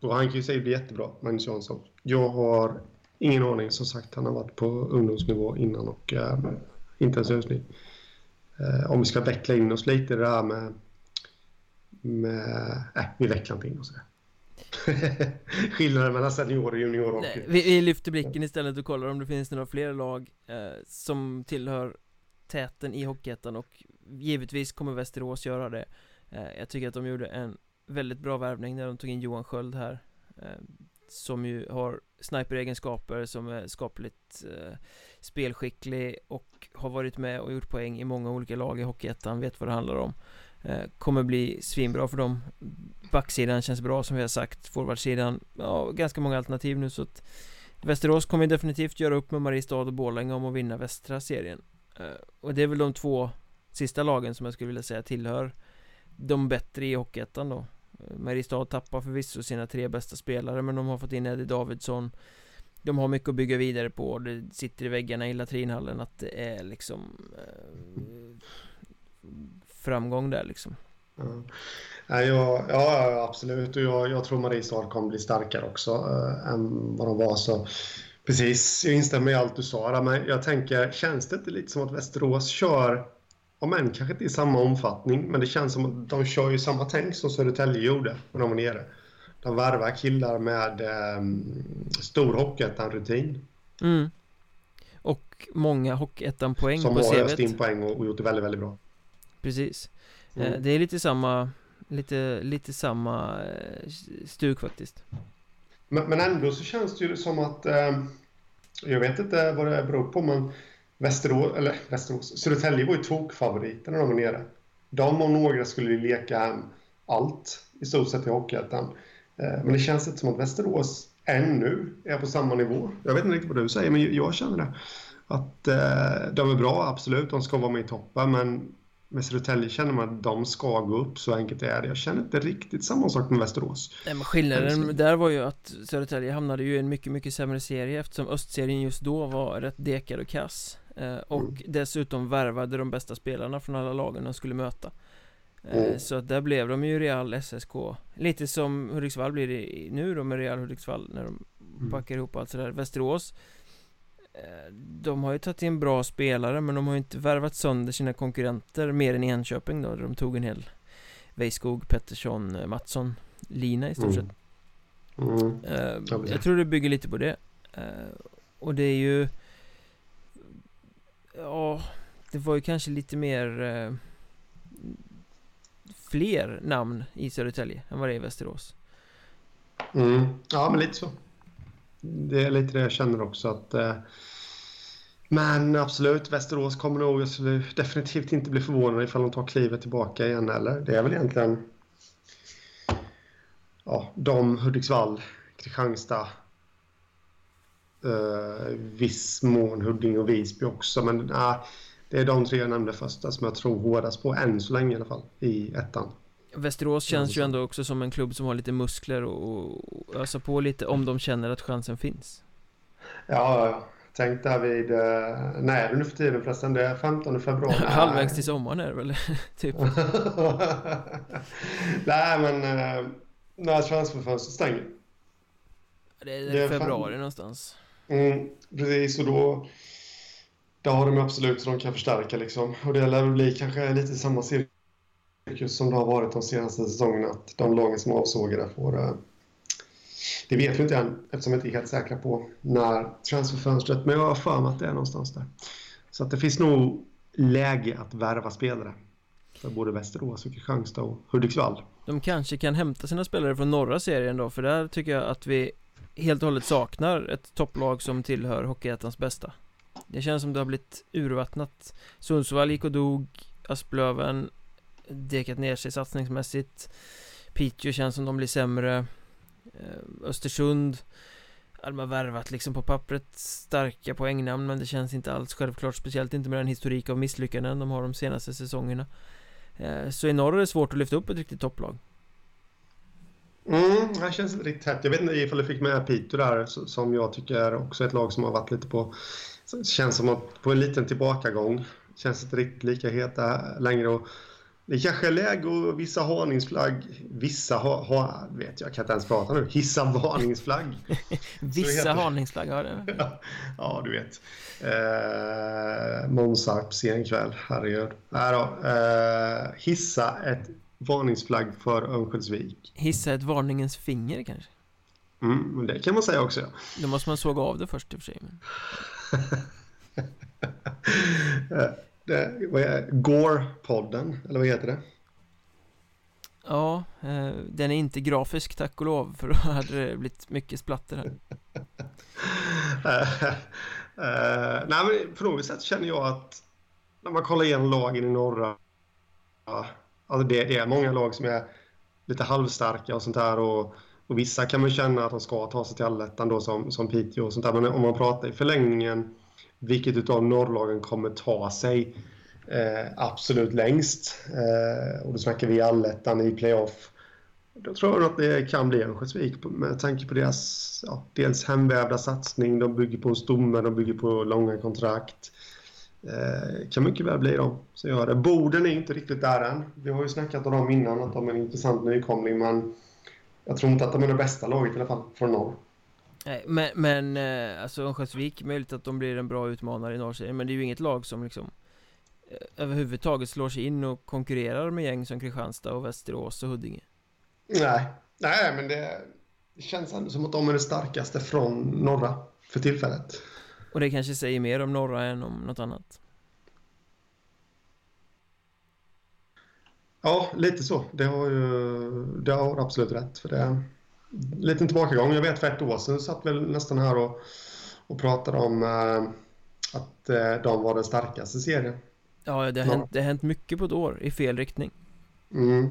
Speaker 2: Och han kan ju säga bli jättebra, Magnus Jansson Jag har ingen aning, som sagt han har varit på ungdomsnivå innan och eh, inte ens nu eh, Om vi ska veckla in oss lite i det här med med... Nej, vi vecklar inte in oss i det Skillnaden mellan senior och junior och...
Speaker 1: Nej, vi, vi, lyfter blicken istället och kollar om det finns några fler lag eh, som tillhör täten i Hockeyettan och givetvis kommer Västerås göra det. Eh, Jag tycker att de gjorde en väldigt bra värvning när de tog in Johan Sköld här eh, Som ju har sniper-egenskaper som är skapligt eh, spelskicklig och har varit med och gjort poäng i många olika lag i Hockeyettan, vet vad det handlar om Eh, kommer bli svinbra för dem. Backsidan känns bra som vi har sagt. Forwardsidan, ja ganska många alternativ nu så att Västerås kommer definitivt göra upp med Mariestad och Borlänge om att vinna västra serien. Eh, och det är väl de två sista lagen som jag skulle vilja säga tillhör De bättre i Hockeyettan då. Eh, Mariestad tappar förvisso sina tre bästa spelare men de har fått in Eddie Davidsson. De har mycket att bygga vidare på. Det sitter i väggarna i latrinhallen att det är liksom framgång där liksom.
Speaker 2: Ja, ja, ja absolut. Och jag, jag tror Mariestad kommer bli starkare också äh, än vad de var. Så precis, jag instämmer i allt du sa men jag tänker, känns det inte lite som att Västerås kör, om än kanske inte i samma omfattning, men det känns som att de kör ju samma tänk som Södertälje gjorde när de var nere. De värvar killar med eh, stor Hockeyettan-rutin.
Speaker 1: Mm. Och många Hockeyettan-poäng
Speaker 2: på CVt. Som har öst in poäng och, och gjort det väldigt, väldigt bra.
Speaker 1: Precis. Mm. Eh, det är lite samma Lite, lite samma eh, stuk faktiskt.
Speaker 2: Men, men ändå så känns det ju som att eh, Jag vet inte vad det beror på men Västerås, eller Västerås, Södertälje var ju tokfavoriter när de var nere. De och några skulle ju leka allt i stort sett i Hockeyettan. Men det känns inte som att Västerås ännu är på samma nivå. Jag vet inte riktigt vad du säger men jag känner det. Att eh, de är bra, absolut, de ska vara med i toppen men med Södertälje känner man att de ska gå upp, så enkelt är det. Jag känner inte riktigt samma sak med Västerås.
Speaker 1: Nej, men skillnaden där var ju att Södertälje hamnade ju i en mycket, mycket sämre serie eftersom östserien just då var rätt dekad och kass. Eh, och mm. dessutom värvade de bästa spelarna från alla lagen de skulle möta. Eh, mm. Så att där blev de ju Real SSK Lite som Hudiksvall blir det nu då med Real Hudiksvall när de mm. packar ihop allt sådär Västerås de har ju tagit in bra spelare men de har ju inte värvat sönder sina konkurrenter mer än Enköping då De tog en hel Weiskog, Pettersson, eh, Mattsson, Lina i stort sett
Speaker 2: mm.
Speaker 1: mm. Jag tror det bygger lite på det Och det är ju Ja Det var ju kanske lite mer Fler namn i Södertälje än vad det är i Västerås
Speaker 2: mm. Ja men lite så det är lite det jag känner också att eh, men absolut, Västerås kommer nog jag skulle definitivt inte bli förvånad ifall de tar klivet tillbaka igen eller det är väl egentligen ja, de, Hudiksvall, Kristianstad eh, viss mån Huddinge och Visby också men eh, det är de tre jag nämnde första som jag tror hårdast på än så länge i alla fall i ettan.
Speaker 1: Västerås känns ju ändå också som en klubb som har lite muskler och, och ösa på lite om de känner att chansen finns.
Speaker 2: Ja. Tänk där vid, eh, är det nu för tiden förresten? Det är 15 februari.
Speaker 1: Halvvägs till sommaren är det väl, typ.
Speaker 2: Nej, men eh, när transferfönstret stänger.
Speaker 1: Det är, det är februari fem... någonstans.
Speaker 2: Mm, precis, och då, då har de absolut så de kan förstärka liksom. Och det lär väl bli kanske lite samma cirkel just som det har varit de senaste säsongerna att de lagen som avsågade får... Eh, det vet vi inte än eftersom vi inte är helt säkra på när transferfönstret, men jag har för mig att det är någonstans där. Så att det finns nog läge att värva spelare för både Västerås och Kristianstad och Hudiksvall.
Speaker 1: De kanske kan hämta sina spelare från norra serien då, för där tycker jag att vi helt och hållet saknar ett topplag som tillhör Hockeyettans bästa. Det känns som det har blivit urvattnat. Sundsvall gick och dog, Asplöven dekat ner sig satsningsmässigt. Piteå känns som de blir sämre. Eh, Östersund de har värvat liksom på pappret starka poängnamn men det känns inte alls självklart Speciellt inte med den historik av misslyckanden de har de senaste säsongerna. Eh, så i norr är det svårt att lyfta upp ett riktigt topplag.
Speaker 2: Mm, det känns riktigt hett. Jag vet inte ifall du fick med Piteå där som jag tycker är också ett lag som har varit lite på Känns som att på en liten tillbakagång. Känns inte riktigt lika heta längre och det kanske är läge att vissa varningsflagg, vissa ha, ha, vet jag kan inte ens prata nu, hissa varningsflagg.
Speaker 1: vissa varningsflagg, ja det.
Speaker 2: ja, du vet. Eh, Månsarp sen kväll, herregud. Nej då, eh, hissa ett varningsflagg för Örnsköldsvik.
Speaker 1: Hissa ett varningens finger kanske?
Speaker 2: Mm, det kan man säga också.
Speaker 1: Då måste man såga av det först i och för sig. Men...
Speaker 2: Eh, det, vad är Gore-podden, eller vad heter det?
Speaker 1: Ja, eh, den är inte grafisk tack och lov för då hade det blivit mycket splatter här.
Speaker 2: uh, uh, nej men på något sätt känner jag att när man kollar igenom lagen i norra, alltså det, det, är många lag som är lite halvstarka och sånt här och, och vissa kan man känna att de ska ta sig till allettan då som, som Piteå och sånt där men om man pratar i förlängningen vilket utav norrlagen kommer ta sig eh, absolut längst. Eh, och då snackar vi allettan i playoff. Då tror jag att det kan bli Örnsköldsvik med tanke på deras ja, dels hemvävda satsning, de bygger på en stomme, de bygger på långa kontrakt. Eh, kan mycket väl bli dem som gör det. Boden är inte riktigt där än. Vi har ju snackat om dem innan, att de är en intressant nykomling, men jag tror inte att de är det bästa laget i alla fall, från norr.
Speaker 1: Nej, men, men eh, alltså Örnsköldsvik, möjligt att de blir en bra utmanare i norrserien Men det är ju inget lag som liksom eh, Överhuvudtaget slår sig in och konkurrerar med gäng som Kristianstad och Västerås och Huddinge
Speaker 2: Nej, nej men det känns ändå som att de är det starkaste från norra för tillfället
Speaker 1: Och det kanske säger mer om norra än om något annat
Speaker 2: Ja, lite så. Det har ju det har absolut rätt. För det, liten tillbakagång. Jag vet för ett år sedan satt väl nästan här och, och pratade om eh, att eh, de var den starkaste serien.
Speaker 1: Ja, det har, hänt, det har hänt mycket på ett år i fel riktning.
Speaker 2: Mm.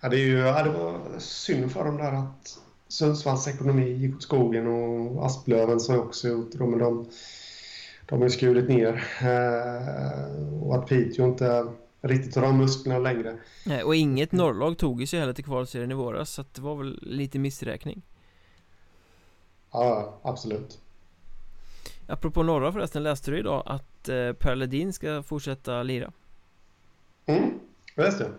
Speaker 2: Ja, det, är ju, ja, det var synd för dem där att Sundsvalls ekonomi gick åt skogen och Asplöven sa också gjort det, men de, de har ju skurit ner. Eh, och att Piteå inte riktigt de musklerna längre.
Speaker 1: Nej, och inget norrlag tog sig heller till kvalserien i våras så att det var väl lite missräkning.
Speaker 2: Ja, absolut.
Speaker 1: Apropå norra förresten, läste du idag att eh, Per Ledin ska fortsätta lira?
Speaker 2: Mm, jag läste det.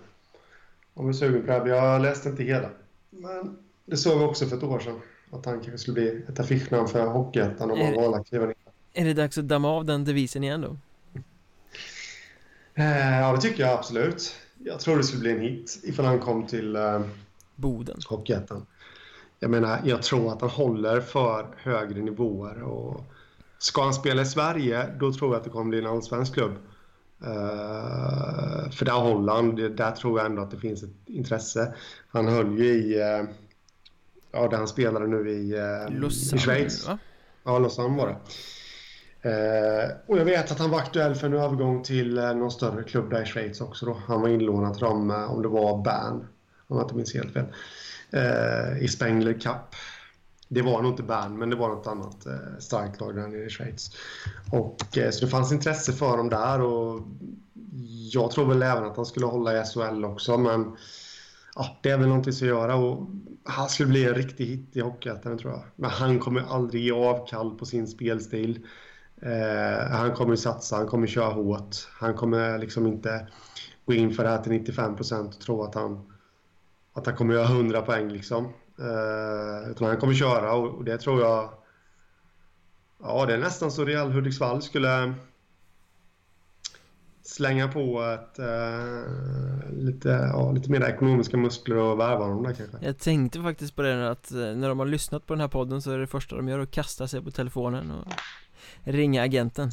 Speaker 2: Om du är sugen på det. Jag läste inte hela. Men det såg vi också för ett år sedan. Att han kanske skulle bli ett affischnamn för Hockeyettan om han valde att kliva ner.
Speaker 1: Är det dags att damma av den devisen igen då?
Speaker 2: Eh, ja, det tycker jag absolut. Jag tror det skulle bli en hit ifall han kom till eh,
Speaker 1: Boden.
Speaker 2: Hockeyettan. Jag menar, jag tror att han håller för högre nivåer. Och ska han spela i Sverige, då tror jag att det kommer bli en allsvensk klubb. Uh, för där han, där tror jag ändå att det finns ett intresse. Han höll ju i, uh, ja där han spelade nu i, uh,
Speaker 1: Lausanne,
Speaker 2: i Schweiz.
Speaker 1: Va?
Speaker 2: Ja, Lausanne var det. Eh, och jag vet att han var aktuell för en övergång till eh, någon större klubb där i Schweiz också. Då. Han var inlånad till dem, eh, om det var Bern, om jag inte minns helt fel, eh, i Spengler Cup. Det var nog inte Bern, men det var något annat eh, starkt lag där nere i Schweiz. Och, eh, så det fanns intresse för dem där och jag tror väl även att han skulle hålla i SHL också, men ja, det är väl någonting att göra och han skulle bli en riktig hit i Hockeyettan tror jag. Men han kommer aldrig ge avkall på sin spelstil. Eh, han kommer satsa, han kommer köra hårt. Han kommer liksom inte gå in för det här till 95 procent och tro att han, att han kommer göra 100 poäng. Liksom. Eh, utan han kommer köra och, och det tror jag... Ja, det är nästan så Real Hudiksvall skulle slänga på ett, eh, lite, ja, lite mer ekonomiska muskler och värva dem där kanske.
Speaker 1: Jag tänkte faktiskt på det att eh, när de har lyssnat på den här podden så är det första de gör att kasta sig på telefonen och ringa agenten.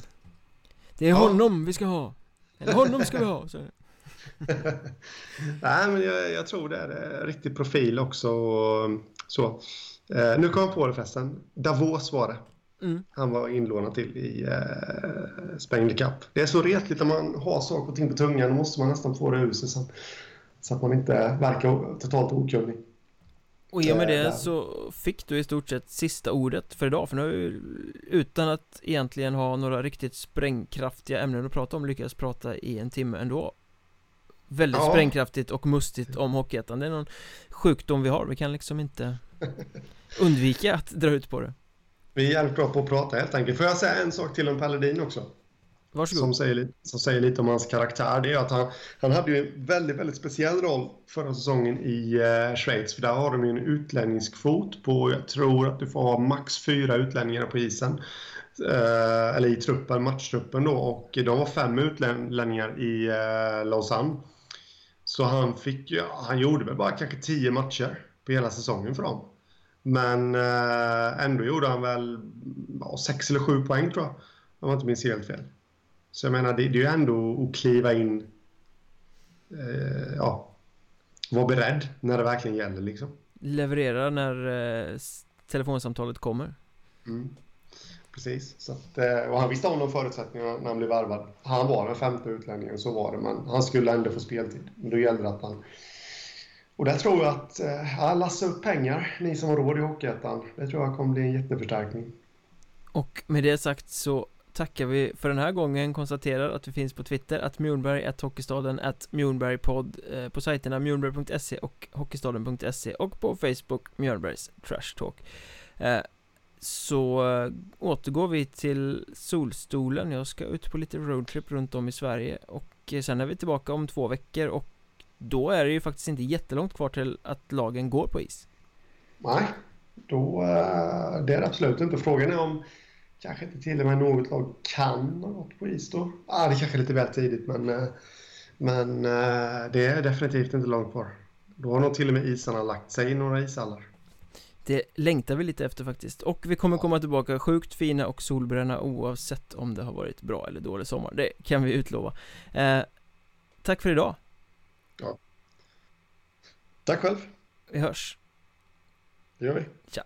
Speaker 1: Det är ja. honom vi ska ha. Eller honom ska vi ha så.
Speaker 2: Nej men jag, jag, tror det är en riktig profil också och så. Eh, Nu kom jag på det förresten. Davos var det. Mm. Han var inlånad till i eh, Spengler Cup. Det är så retligt när man har saker och ting på tungan Då måste man nästan få det ur sig så, så att man inte verkar totalt okunnig
Speaker 1: Och i och med det så fick du i stort sett sista ordet för idag För nu har vi utan att egentligen ha några riktigt sprängkraftiga ämnen att prata om lyckats prata i en timme ändå Väldigt
Speaker 2: Ja.
Speaker 1: sprängkraftigt och mustigt om Hockeyettan Det är någon sjukdom vi har, vi kan liksom inte undvika att dra ut på det
Speaker 2: Vi är jävligt bra på att prata helt enkelt. Får jag säga en sak till om Paladin också?
Speaker 1: Varsågod
Speaker 2: Som säger, som säger lite om hans karaktär. Det är att han, han hade ju en väldigt, väldigt speciell roll förra säsongen i eh, Schweiz. För där har de ju en utlänningskvot på, jag tror att du får ha max fyra utlänningar på isen. Eh, eller i truppen, matchtruppen då. Och de var fem utlänningar i eh, Lausanne. Så han fick ju, han gjorde väl bara kanske tio matcher på hela säsongen för dem. Men eh, ändå gjorde han väl ja, sex eller sju poäng tror jag. Om jag inte minns helt fel. Så jag menar, det, det är ju ändå att kliva in, eh, ja, vara beredd när det verkligen gäller liksom.
Speaker 1: Leverera när eh, telefonsamtalet kommer
Speaker 2: Mm. Precis. Så att, eh, och han visste om de förutsättningarna när han blev värvad. Han var den femte utlänningen, så var det. Men han skulle ändå få speltid. Men då gällde det att han... Och där tror jag att, eh, ja, lassa upp pengar, ni som har råd i Hockeyettan. Det tror jag kommer bli en jätteförstärkning.
Speaker 1: Och med det sagt så tackar vi för den här gången Konstaterar att vi finns på Twitter Att Mjornberg, att Hockeystaden, att Mjornbergpodd eh, På sajterna mjornberg.se och hockeystaden.se Och på Facebook Mjörnbergs Trash Talk. Eh, Så eh, återgår vi till Solstolen. Jag ska ut på lite roadtrip runt om i Sverige Och eh, sen är vi tillbaka om två veckor Och då är det ju faktiskt inte jättelångt kvar till att lagen går på is.
Speaker 2: Nej, då, eh, det är det absolut inte. Frågan är om kanske inte till och med något lag kan ha gått på is då. Ah, det kanske är lite väl tidigt, men, eh, men eh, det är definitivt inte långt kvar. Då har nog till och med isarna lagt sig i några ishallar.
Speaker 1: Det längtar vi lite efter faktiskt Och vi kommer komma tillbaka sjukt fina och solbränna oavsett om det har varit bra eller dålig sommar Det kan vi utlova eh, Tack för idag
Speaker 2: Tack själv.
Speaker 1: Vi hörs
Speaker 2: Det gör vi.
Speaker 1: Tja